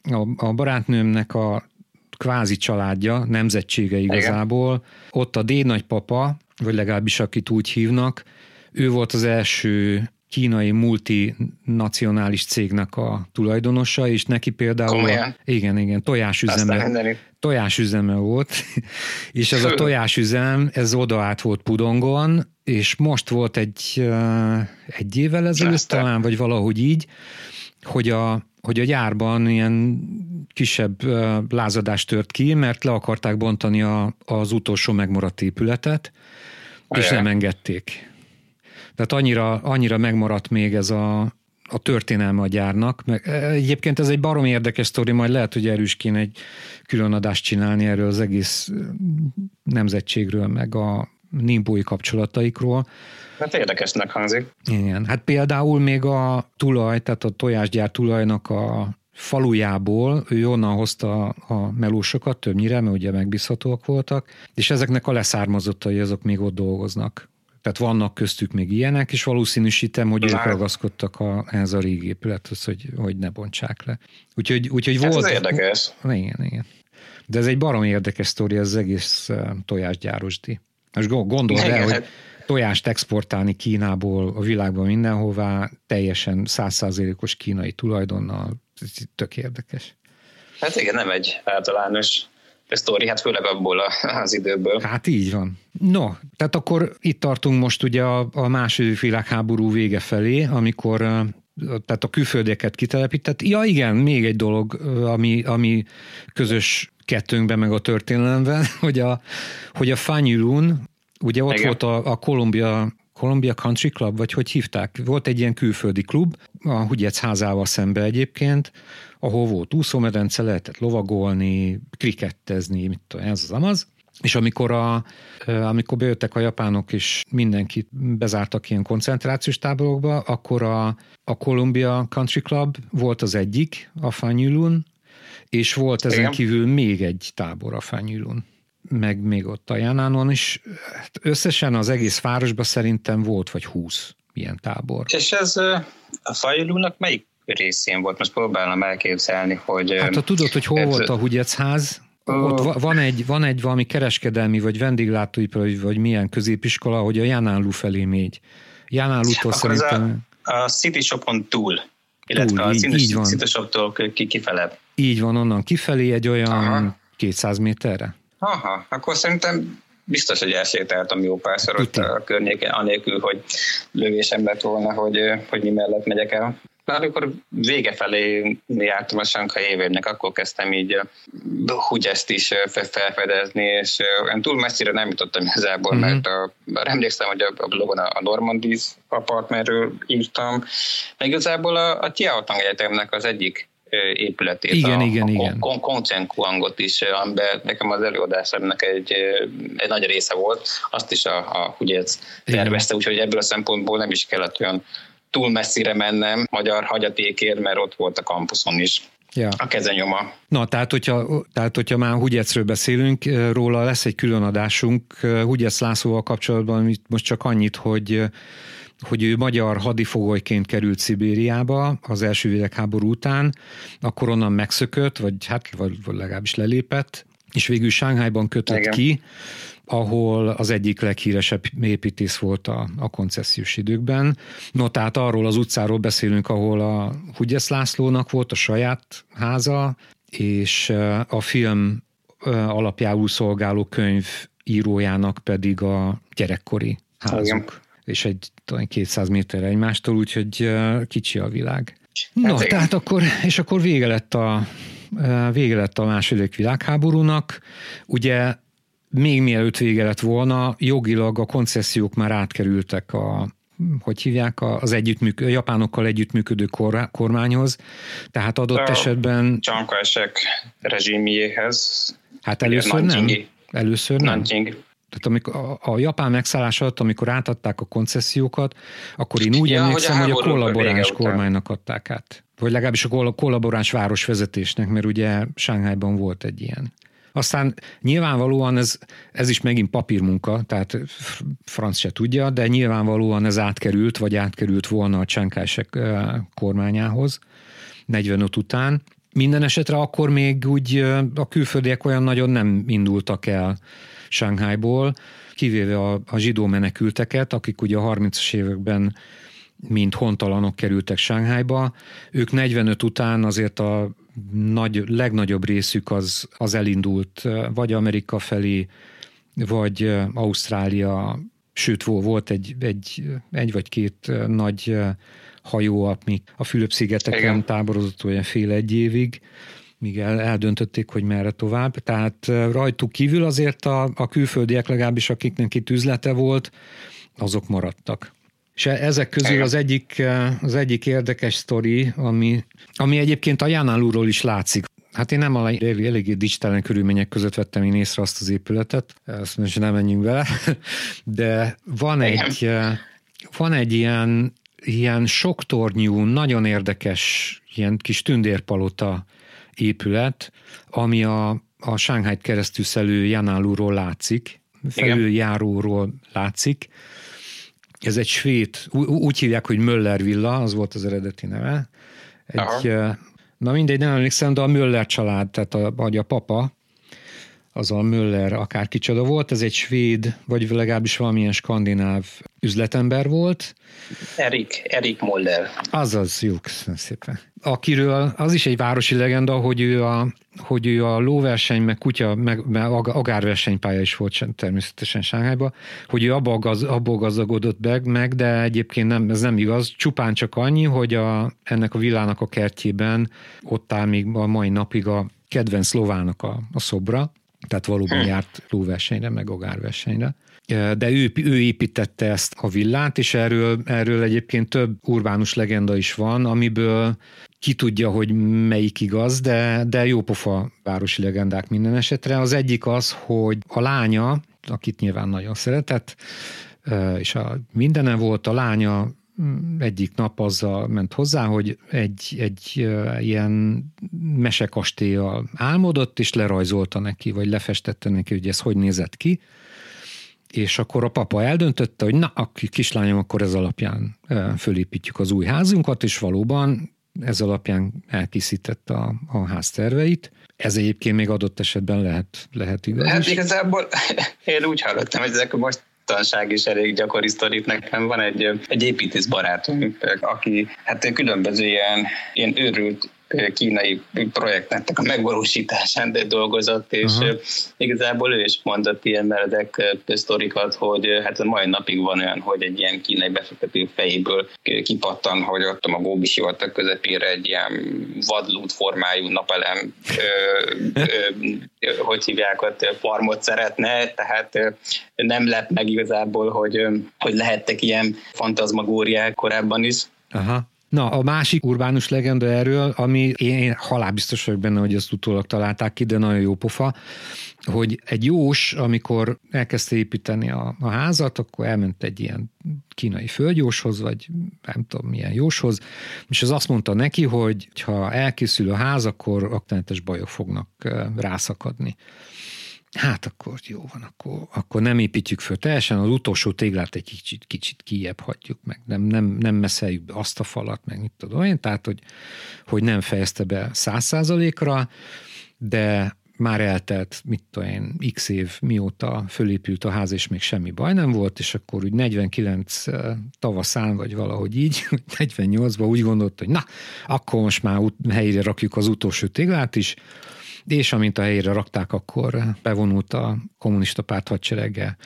a, a barátnőmnek a kvázi családja, nemzetsége igazából, Igen. ott a dédnagypapa, vagy legalábbis akit úgy hívnak, ő volt az első kínai multinacionális cégnek a tulajdonosa, és neki például a, igen, igen, tojásüzeme, tojásüzeme volt, <laughs> és ez a tojásüzem, ez oda át volt Pudongon, és most volt egy, egy évvel ezelőtt talán, vagy valahogy így, hogy a, hogy a gyárban ilyen kisebb lázadást tört ki, mert le akarták bontani a, az utolsó megmaradt épületet, és nem engedték. Tehát annyira, annyira megmaradt még ez a, a történelme a gyárnak. Meg, egyébként ez egy barom érdekes sztori, majd lehet, hogy erős kéne egy külön adást csinálni erről az egész nemzetségről, meg a nimbói kapcsolataikról. Hát érdekesnek hangzik. Igen, hát például még a tulaj, tehát a tojásgyár tulajnak a falujából, ő onnan hozta a melósokat többnyire, mert ugye megbízhatóak voltak, és ezeknek a leszármazottai azok még ott dolgoznak. Tehát vannak köztük még ilyenek, és valószínűsítem, hogy ők ragaszkodtak a, ehhez a régi épülethez, hogy, hogy ne bontsák le. Úgyhogy, úgyhogy hát volt... Ez érdekes. Igen, igen. De ez egy barom érdekes sztori, ez az egész tojásgyárosdi. Most gondold el, hogy tojást exportálni Kínából a világban mindenhová, teljesen százszázalékos kínai tulajdonnal, ez tök érdekes. Hát igen, nem egy általános sztori, hát főleg abból az időből. Hát így van. No, tehát akkor itt tartunk most ugye a, a második világháború vége felé, amikor tehát a külföldieket kitelepített. Ja igen, még egy dolog, ami, ami közös kettőnkben meg a történelemben, <laughs> hogy a, hogy a Fanyulun, ugye ott igen. volt a, a Columbia Columbia Country Club, vagy hogy hívták? Volt egy ilyen külföldi klub, a Hugyec házával szembe egyébként, ahol volt úszómedence, lehetett lovagolni, krikettezni, mit tudom, ez az amaz. És amikor, a, amikor bejöttek a japánok, és mindenkit bezártak ilyen koncentrációs táborokba, akkor a, a Columbia Country Club volt az egyik, a Fanyulun, és volt ezen Igen. kívül még egy tábor a Fanyulun meg még ott a Janánon is. Hát összesen az egész városban szerintem volt vagy húsz ilyen tábor. És ez a Fajlúnak melyik részén volt? Most próbálom elképzelni, hogy... Hát ha tudod, hogy hol ez... volt a Hugyecház, ott van egy, van egy valami kereskedelmi, vagy vendéglátóipar, vagy milyen középiskola, hogy a Jánálú felé mégy. Jánálútól szerintem... A, a City Shopon túl, illetve túl, a így, így van. City Shoptól ki, kifele. Így van, onnan kifelé egy olyan Aha. 200 méterre. Aha, akkor szerintem biztos, hogy elsétáltam jó párszor ott a környéken, anélkül, hogy lövésem lett volna, hogy, hogy mi mellett megyek el. Na, amikor vége felé jártam a Sanka évérnek, akkor kezdtem így hogy ezt is felfedezni, és olyan túl messzire nem jutottam igazából, mm-hmm. mert a, emlékszem, hogy a, blogon a, a Normandies apartmentről írtam, meg igazából a, a Tiaotang Egyetemnek az egyik épületét, igen, a, igen, a igen. Kuangot is, amiben nekem az előadásomnak egy, egy nagy része volt, azt is a, a ugye tervezte, úgyhogy ebből a szempontból nem is kellett olyan túl messzire mennem magyar hagyatékért, mert ott volt a kampuszon is. Ja. A kezenyoma. Na, tehát hogyha, tehát, hogyha már Hugyecről beszélünk, róla lesz egy külön adásunk. Hugyec Lászlóval kapcsolatban most csak annyit, hogy hogy ő magyar hadifogolyként került Szibériába az első világháború után, akkor onnan megszökött, vagy hát vagy legalábbis lelépett, és végül Sánghájban kötött Igen. ki, ahol az egyik leghíresebb építész volt a, a koncesziós időkben. No, tehát arról az utcáról beszélünk, ahol a Hugyesz Lászlónak volt a saját háza, és a film alapjául szolgáló könyv írójának pedig a gyerekkori házuk. Igen. És egy talán 200 méter egymástól, úgyhogy kicsi a világ. No, hát tehát akkor, és akkor vége lett a, vége lett a második világháborúnak. Ugye még mielőtt vége lett volna, jogilag a koncesziók már átkerültek a, hogy hívják, az együttműk, japánokkal együttműködő kor, kormányhoz, tehát adott a esetben... Csankaesek rezsimjéhez Hát először nem. Először nem. Nanjing. Tehát amikor a, a japán megszállás alatt, amikor átadták a koncesziókat, akkor én úgy ja, emlékszem, hogy a, hogy a kollaboráns kormánynak adták át. Vagy legalábbis a kollaboráns városvezetésnek, mert ugye Sánghájban volt egy ilyen. Aztán nyilvánvalóan ez, ez is megint papírmunka, tehát franc se tudja, de nyilvánvalóan ez átkerült, vagy átkerült volna a Csánkásek kormányához 45 után. Minden esetre akkor még úgy a külföldiek olyan nagyon nem indultak el Sánkhájból, kivéve a, a zsidó menekülteket, akik ugye a 30-as években mint hontalanok kerültek Sánghájba. Ők 45 után azért a nagy, legnagyobb részük az, az elindult vagy Amerika felé, vagy Ausztrália, sőt volt egy, egy, egy vagy két nagy hajó, ami a Fülöp-szigeteken táborozott olyan fél egy évig, míg el, eldöntötték, hogy merre tovább. Tehát rajtuk kívül azért a, a külföldiek legalábbis, akiknek itt üzlete volt, azok maradtak. És ezek közül az egyik, az egyik érdekes sztori, ami, ami egyébként a Jánálúról is látszik. Hát én nem a eléggé digitálán körülmények között vettem én észre azt az épületet, ezt most nem menjünk vele, <laughs> de van egy, van egy ilyen, ilyen soktornyú, nagyon érdekes ilyen kis tündérpalota épület, ami a, a Sánghájt keresztül szelő Janálúról látszik, felüljáróról látszik, ez egy svéd, úgy hívják, hogy Möller villa, az volt az eredeti neve. Egy, Aha. na mindegy, nem emlékszem, de a Möller család, tehát a, vagy a papa, az a Möller akár kicsoda volt, ez egy svéd, vagy legalábbis valamilyen skandináv üzletember volt. Erik, Erik Moller. Azaz, jó, köszönöm szépen. Akiről az is egy városi legenda, hogy ő a, hogy ő a lóverseny, meg kutya, meg, meg agárversenypálya is volt természetesen Sánghányban, hogy ő abból, gaz, abból gazdagodott meg, meg, de egyébként nem, ez nem igaz, csupán csak annyi, hogy a, ennek a villának a kertjében ott áll még a mai napig a kedvenc szlovának a, a szobra, tehát valóban hm. járt lóversenyre, meg agárversenyre. De ő, ő építette ezt a villát, és erről, erről egyébként több urbánus legenda is van, amiből ki tudja, hogy melyik igaz, de, de jópofa városi legendák minden esetre. Az egyik az, hogy a lánya, akit nyilván nagyon szeretett, és a mindene volt, a lánya egyik nap azzal ment hozzá, hogy egy, egy ilyen mesekastélyal álmodott, és lerajzolta neki, vagy lefestette neki, hogy ez hogy nézett ki, és akkor a papa eldöntötte, hogy na, a kislányom, akkor ez alapján fölépítjük az új házunkat, és valóban ez alapján elkészített a, a ház terveit. Ez egyébként még adott esetben lehet, lehet igaz Hát igazából <laughs> én úgy hallottam, hogy ezek most mostanság is elég gyakori sztorik. Nekem van egy, egy építész barátunk, aki hát különböző ilyen, ilyen őrült kínai projektnek a megvalósításán de dolgozott, és uh-huh. igazából ő is mondott ilyen meredek sztorikat, hogy hát a mai napig van olyan, hogy egy ilyen kínai befektető fejéből kipattan, hogy ott a Góbi sivatag közepére egy ilyen vadlút formájú napelem, ö, ö, hogy hívják ott, farmot szeretne, tehát nem lep meg igazából, hogy, hogy lehettek ilyen fantazmagóriák korábban is. Aha. Na, a másik urbánus legenda erről, ami én halálbiztos vagyok benne, hogy ezt utólag találták ki, de nagyon jó pofa, hogy egy jós, amikor elkezdte építeni a, a házat, akkor elment egy ilyen kínai földjóshoz, vagy nem tudom milyen jóshoz, és az azt mondta neki, hogy ha elkészül a ház, akkor aktenetes bajok fognak rászakadni hát akkor jó van, akkor, akkor nem építjük föl teljesen, az utolsó téglát egy kicsit, kicsit kijebb hagyjuk meg, nem, nem, nem messzeljük be azt a falat, meg mit tudom én, tehát hogy, hogy nem fejezte be száz százalékra, de már eltelt, mit tudom én, x év mióta fölépült a ház, és még semmi baj nem volt, és akkor úgy 49 tavaszán, vagy valahogy így, <laughs> 48-ban úgy gondolt, hogy na, akkor most már helyére rakjuk az utolsó téglát is, és amint a helyére rakták, akkor bevonult a kommunista párt hadserege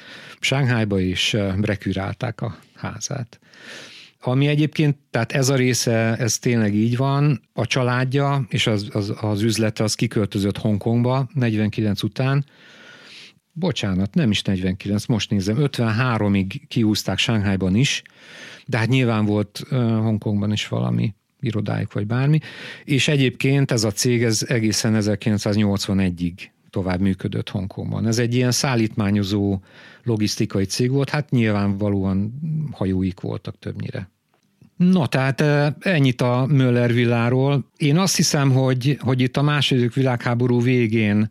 Sánghájba, és rekürálták a házát. Ami egyébként, tehát ez a része, ez tényleg így van, a családja és az, az, az üzlete az kiköltözött Hongkongba 49 után, bocsánat, nem is 49, most nézem, 53-ig kiúzták Sánghájban is, de hát nyilván volt uh, Hongkongban is valami irodájuk, vagy bármi. És egyébként ez a cég ez egészen 1981-ig tovább működött Hongkongban. Ez egy ilyen szállítmányozó logisztikai cég volt, hát nyilvánvalóan hajóik voltak többnyire. No, tehát ennyit a Möller villáról. Én azt hiszem, hogy, hogy itt a második világháború végén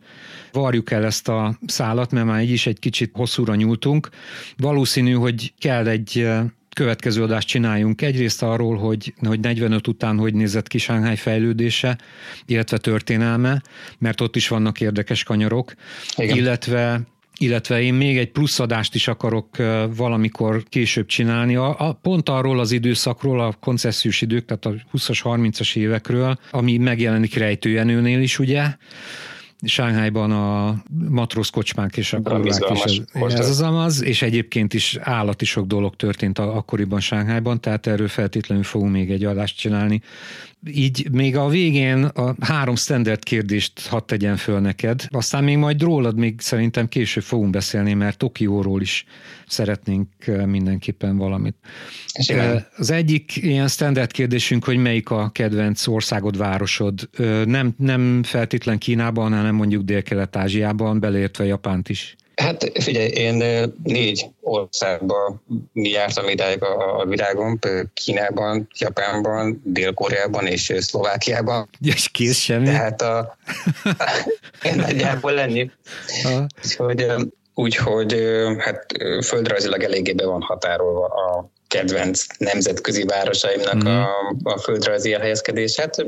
varjuk el ezt a szálat, mert már így is egy kicsit hosszúra nyúltunk. Valószínű, hogy kell egy következő adást csináljunk. Egyrészt arról, hogy, hogy 45 után hogy nézett ki Shanghai fejlődése, illetve történelme, mert ott is vannak érdekes kanyarok, Igen. illetve illetve én még egy pluszadást is akarok valamikor később csinálni, a, a, pont arról az időszakról, a koncesziós idők, tehát a 20-as, 30-as évekről, ami megjelenik rejtőjenőnél is, ugye, Sánghányban a matróz kocsmák és a kurvák is. Ez, ez az amaz, és egyébként is állati sok dolog történt akkoriban Sánghányban, tehát erről feltétlenül fogunk még egy adást csinálni. Így még a végén a három standard kérdést hadd tegyen föl neked, aztán még majd rólad még szerintem később fogunk beszélni, mert Tokióról is szeretnénk mindenképpen valamit. Simán. Az egyik ilyen standard kérdésünk, hogy melyik a kedvenc országod, városod. Nem, nem feltétlen Kínában, hanem mondjuk Dél-Kelet-Ázsiában, beleértve Japánt is. Hát figyelj, én négy országban jártam idáig a világon, Kínában, Japánban, Dél-Koreában és Szlovákiában. És kész semmi? Tehát a, <laughs> én nagyjából lenni. Úgyhogy, úgyhogy hát földrajzilag eléggé be van határolva a kedvenc nemzetközi városaimnak mm. a, a földrajzi elhelyezkedés. Hát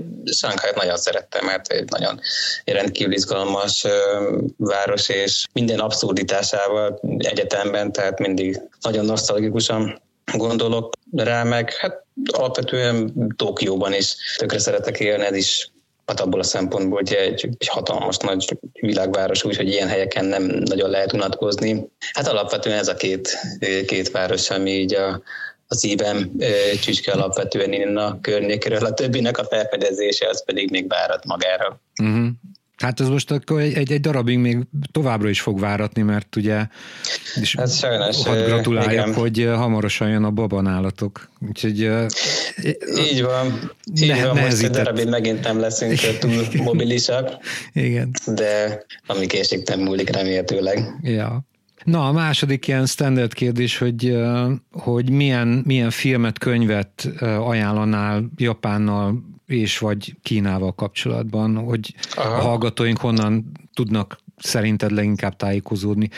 nagyon szerettem, mert egy nagyon rendkívül izgalmas város, és minden abszurditásával egyetemben, tehát mindig nagyon nosztalgikusan gondolok rá, meg hát alapvetően Tokióban is tökre szeretek élni, ez is hát abból a szempontból, hogy egy, egy hatalmas nagy világváros, úgyhogy ilyen helyeken nem nagyon lehet unatkozni. Hát alapvetően ez a két, két város, ami így a, a szívem csücske alapvetően innen a környékről, a többinek a felfedezése az pedig még várat magára. Uh-huh. Hát ez most akkor egy, egy, egy darabig még továbbra is fog váratni, mert ugye és hát sajnos, hadd gratuláljak, igen. hogy hamarosan jön a babanálatok. Úgyhogy így van, így ne, van most egy darabig megint nem leszünk túl mobilisak. Igen. De ami késik nem múlik remélhetőleg. Ja. Na, a második ilyen standard kérdés, hogy, hogy milyen, milyen filmet, könyvet ajánlanál Japánnal és vagy Kínával kapcsolatban, hogy Aha. a hallgatóink honnan tudnak szerinted leginkább tájékozódni,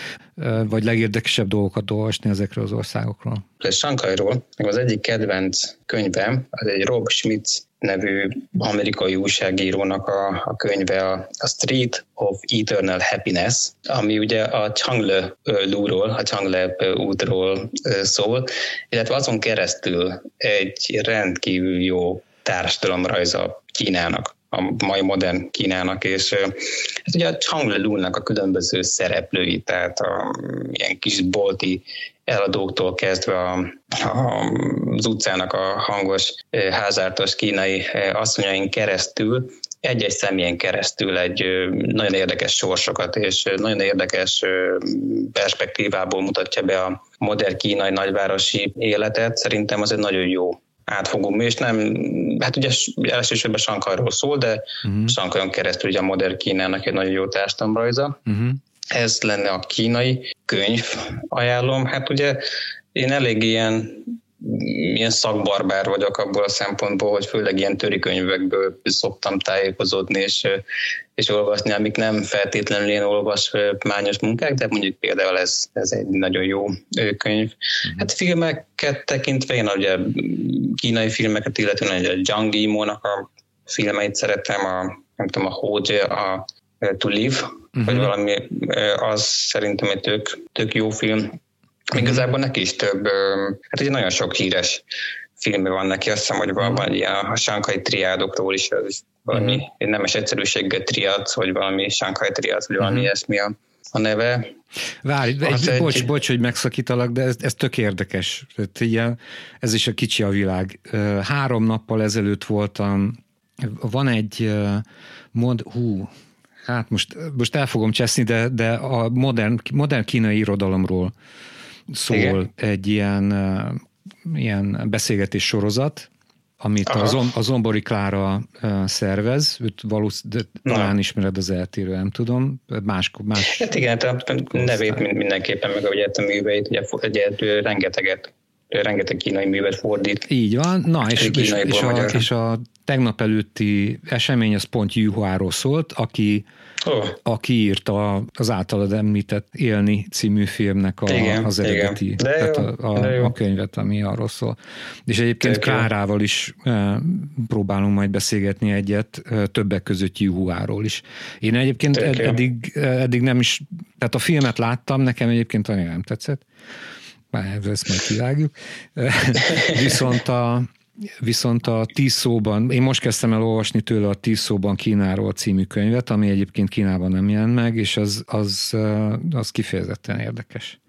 vagy legérdekesebb dolgokat olvasni ezekről az országokról? Sankairól, az egyik kedvenc könyvem, az egy Rob Schmitz nevű amerikai újságírónak a, a könyve, a, a Street of Eternal Happiness, ami ugye a Changle lúról, a Changle útról szól, illetve azon keresztül egy rendkívül jó társadalomrajza Kínának a mai modern Kínának, és ez ugye a Changle-lúnak a különböző szereplői, tehát a ilyen kis bolti eladóktól kezdve a, a, az utcának a hangos, házártos kínai asszonyain keresztül, egy-egy személyen keresztül egy nagyon érdekes sorsokat és nagyon érdekes perspektívából mutatja be a modern kínai nagyvárosi életet. Szerintem az egy nagyon jó átfogó és nem, hát ugye elsősorban Sankarról szól, de uh-huh. Sankaron keresztül ugye a modern Kínának egy nagyon jó társadalomrajza. Uh-huh. Ez lenne a kínai könyv, ajánlom. Hát ugye én elég ilyen ilyen szakbarbár vagyok abból a szempontból, hogy főleg ilyen könyvekből szoktam tájékozódni és, és olvasni, amik nem feltétlenül ilyen olvasmányos munkák, de mondjuk például ez, ez egy nagyon jó könyv. Uh-huh. Hát filmeket tekintve, én ugye kínai filmeket, illetve a Zhang Yimou-nak a filmeit szeretem, a, nem tudom, a Hoje, a To Live, uh-huh. vagy valami, az szerintem egy tök, tök jó film. Uh-huh. Igazából neki is több, hát ugye nagyon sok híres filmben van neki, azt hiszem, hogy van, van ilyen a sánkai triádokról is, az valami uh-huh. nemes egyszerűséggel triád, vagy valami sánkai triád, vagy valami uh-huh. ilyesmi a, a neve. Várj, egy, egy, bocs, bocs, hogy megszakítalak, de ez, ez tök érdekes. Tehát ilyen, ez is a kicsi a világ. Három nappal ezelőtt voltam, van egy mod, hú, hát most, most el fogom cseszni, de, de a modern, modern kínai irodalomról szól Igen. egy ilyen, ilyen beszélgetés sorozat, amit a, Zom, a Zombori Klára szervez, őt valószínűleg talán Na. ismered az eltérő, nem tudom, más... más hát igen, nevét mindenképpen, meg ugye a műveit, ugye, ugye rengeteget rengeteg kínai művet fordít. Így van, na és, és, és, a, és a tegnap előtti esemény az pont Juháról szólt, aki Oh. aki írta az általad említett Élni című filmnek a, igen, az eredeti igen. De jó, a, a, de jó. a könyvet, ami arról szól. És egyébként Tök Klárával is e, próbálunk majd beszélgetni egyet, e, többek között Juháról is. Én egyébként ed, eddig, eddig nem is, tehát a filmet láttam, nekem egyébként annyira nem tetszett, már ezt majd kivágjuk. <laughs> Viszont a, Viszont a tíz szóban, én most kezdtem el olvasni tőle a tíz szóban Kínáról című könyvet, ami egyébként Kínában nem jelent meg, és az, az, az kifejezetten érdekes.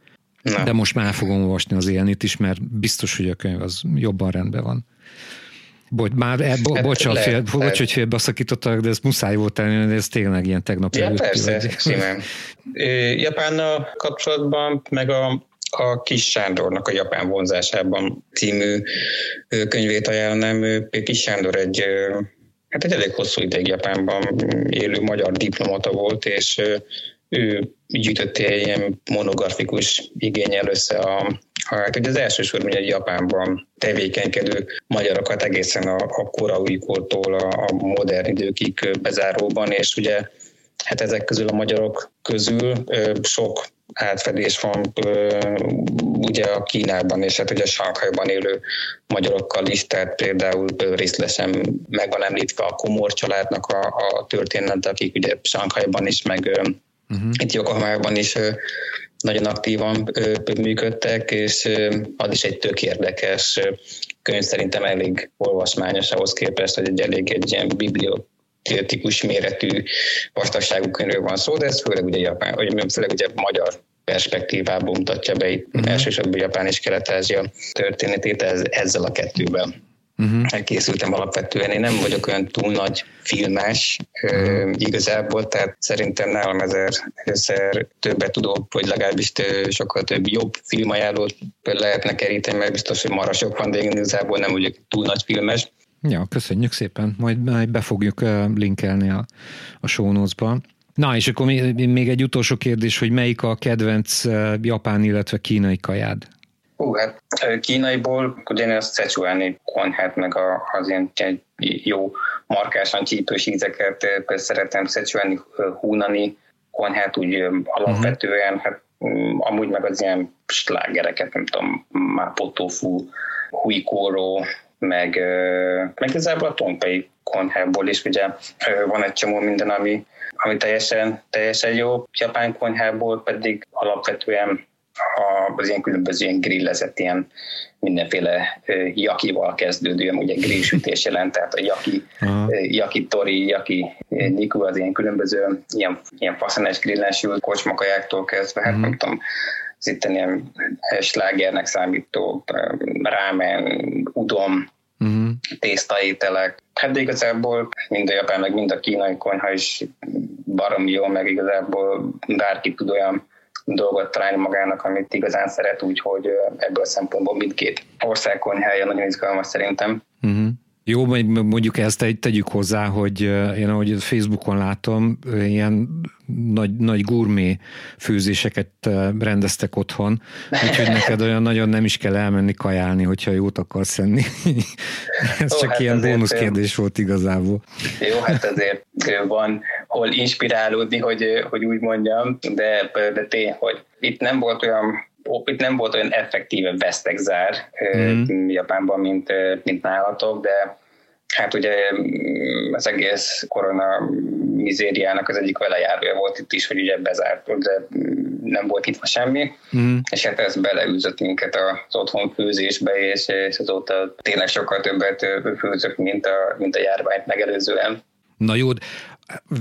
Na. De most már fogom olvasni az élnit is, mert biztos, hogy a könyv az jobban rendben van. Bocs, már e, bo, hát bocsánat, fél, bocs, hogy félbeszakítottak, de ez muszáj volt tenni, de ez tényleg ilyen tegnap ja, persze, simán. <laughs> Japánnal kapcsolatban, meg a a Kis Sándornak a Japán vonzásában című könyvét ajánlom. Kis Sándor egy, hát egy elég hosszú ideig Japánban élő magyar diplomata volt, és ő gyűjtötte ilyen monografikus igényel össze a, hát ugye az elsősorban egy Japánban tevékenykedő magyarokat egészen a, a korai kortól a, a modern időkig bezáróban, és ugye hát ezek közül a magyarok közül sok átfedés van ugye a Kínában és hát ugye a Sankhajban élő magyarokkal is, tehát például részletesen meg van említve a Komor családnak a, a történet, akik ugye Sankhajban is, meg uh-huh. itt Yokohamában is nagyon aktívan működtek, és az is egy tök érdekes könyv, szerintem elég olvasmányos ahhoz képest, hogy egy elég egy ilyen biblió kritikus méretű vastagságú könyvről van szó, de ez főleg ugye, Japán, vagy főleg ugye magyar perspektívából mutatja be itt uh-huh. elsősorban Japán és Kelet-Ázsia történetét ez, ezzel a kettőben. Uh-huh. Készültem alapvetően. Én nem vagyok olyan túl nagy filmes uh-huh. igazából, tehát szerintem nálam ezer, ezer többet tudok, vagy legalábbis sokkal több jobb filmajánlót lehetne keríteni, mert biztos, hogy marha sok van, de én igazából nem vagyok túl nagy filmes. Ja, köszönjük szépen. Majd, majd be fogjuk linkelni a, a show notes-ba. Na, és akkor még egy utolsó kérdés, hogy melyik a kedvenc japán, illetve kínai kajád? Hú, hát kínaiból ugye a Szechuani konyhát, meg a, az ilyen jó markásan csípős ízeket szeretem, Szechuani húnani konyhát úgy alapvetően, uh-huh. hát mm, amúgy meg az ilyen slágereket, nem tudom, mapo tofu, huikóró, meg, meg igazából a tompei konyhából is ugye van egy csomó minden, ami, ami teljesen, teljesen jó. Japán konyhából pedig alapvetően az ilyen különböző ilyen grillezett ilyen mindenféle jakival kezdődő, ugye grillsütés jelent, tehát a yaki, yaki tori, yaki niku, az ilyen különböző ilyen, ilyen faszenes grillen sült kocsmakajáktól kezdve, hát uh-huh. nem tudom, az itt ilyen slágernek számító rámen, udom, uh-huh. tésztaételek. Hát de igazából mind a japán, meg mind a kínai konyha is barom jó, meg igazából bárki tud olyan dolgot találni magának, amit igazán szeret, úgyhogy ebből a szempontból mindkét ország konyhája nagyon izgalmas szerintem. Uh-huh. Jó, mondjuk ezt tegyük hozzá, hogy én ahogy Facebookon látom, ilyen nagy, nagy gurmé főzéseket rendeztek otthon, úgyhogy neked olyan nagyon nem is kell elmenni kajálni, hogyha jót akarsz enni. <laughs> Ez Ó, csak hát ilyen bónusz kérdés volt igazából. Jó, hát azért van hol inspirálódni, hogy, hogy úgy mondjam, de, de tény, hogy itt nem volt olyan itt nem volt olyan effektíve vesztegzár mm. Japánban, mint, mint nálatok, de hát ugye mm, az egész korona mizériának az egyik velejárója volt itt is, hogy ugye bezárt, de nem volt itt semmi, mm. és hát ez beleűzött minket az otthon főzésbe, és, és azóta tényleg sokkal többet főzök, mint a, mint a járványt megelőzően. Na jó,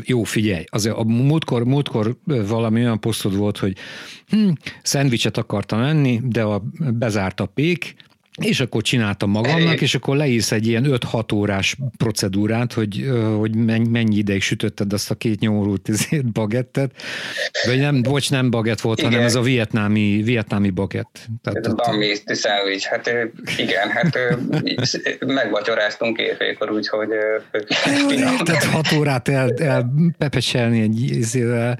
jó, figyelj, azért a múltkor, múltkor valami olyan posztod volt, hogy hm, szendvicset akartam enni, de a, bezárt a pék, és akkor csináltam magamnak, és akkor leírsz egy ilyen 5-6 órás procedúrát, hogy, hogy mennyi ideig sütötted azt a két nyomorult bagettet. Vagy nem, bocs, nem bagett volt, igen. hanem ez a vietnámi, vietnámi bagett. Tehát, ez a bambi szendvics, hát igen, hát <laughs> megvacsoráztunk éjfélkor, úgyhogy Tehát 6 órát el, elpepecselni egy izével,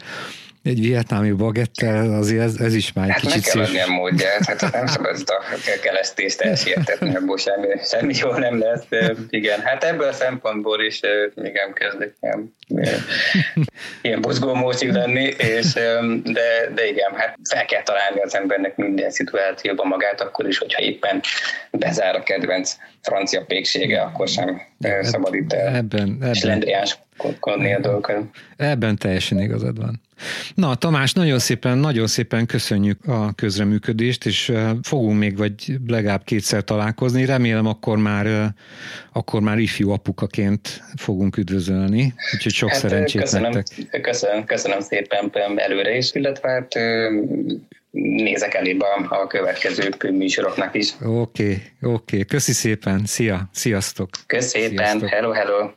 egy vietnámi bagettel, azért ez, ez is már hát kicsit szív. Hát meg módját, hát nem szabad a kelesztést elsietetni, abból semmi, semmi jó nem lesz. Igen, hát ebből a szempontból is igen, kezdek ilyen, ilyen buzgómószik lenni, és, de, de igen, hát fel kell találni az embernek minden szituációban magát, akkor is, hogyha éppen bezár a kedvenc francia péksége, akkor sem szabad itt ebben, ebben, a dolgokat. Ebben teljesen igazad van. Na, Tamás, nagyon szépen, nagyon szépen köszönjük a közreműködést, és fogunk még vagy legalább kétszer találkozni. Remélem akkor már, akkor már ifjú apukaként fogunk üdvözölni, úgyhogy sok hát, szerencsét köszönöm, nektek. Köszönöm, köszönöm szépen előre is, illetve hát nézek elébe a következő műsoroknak is. Oké, okay, oké. Okay. Köszi szépen. Szia, sziasztok. Köszönöm szépen. Hello, hello.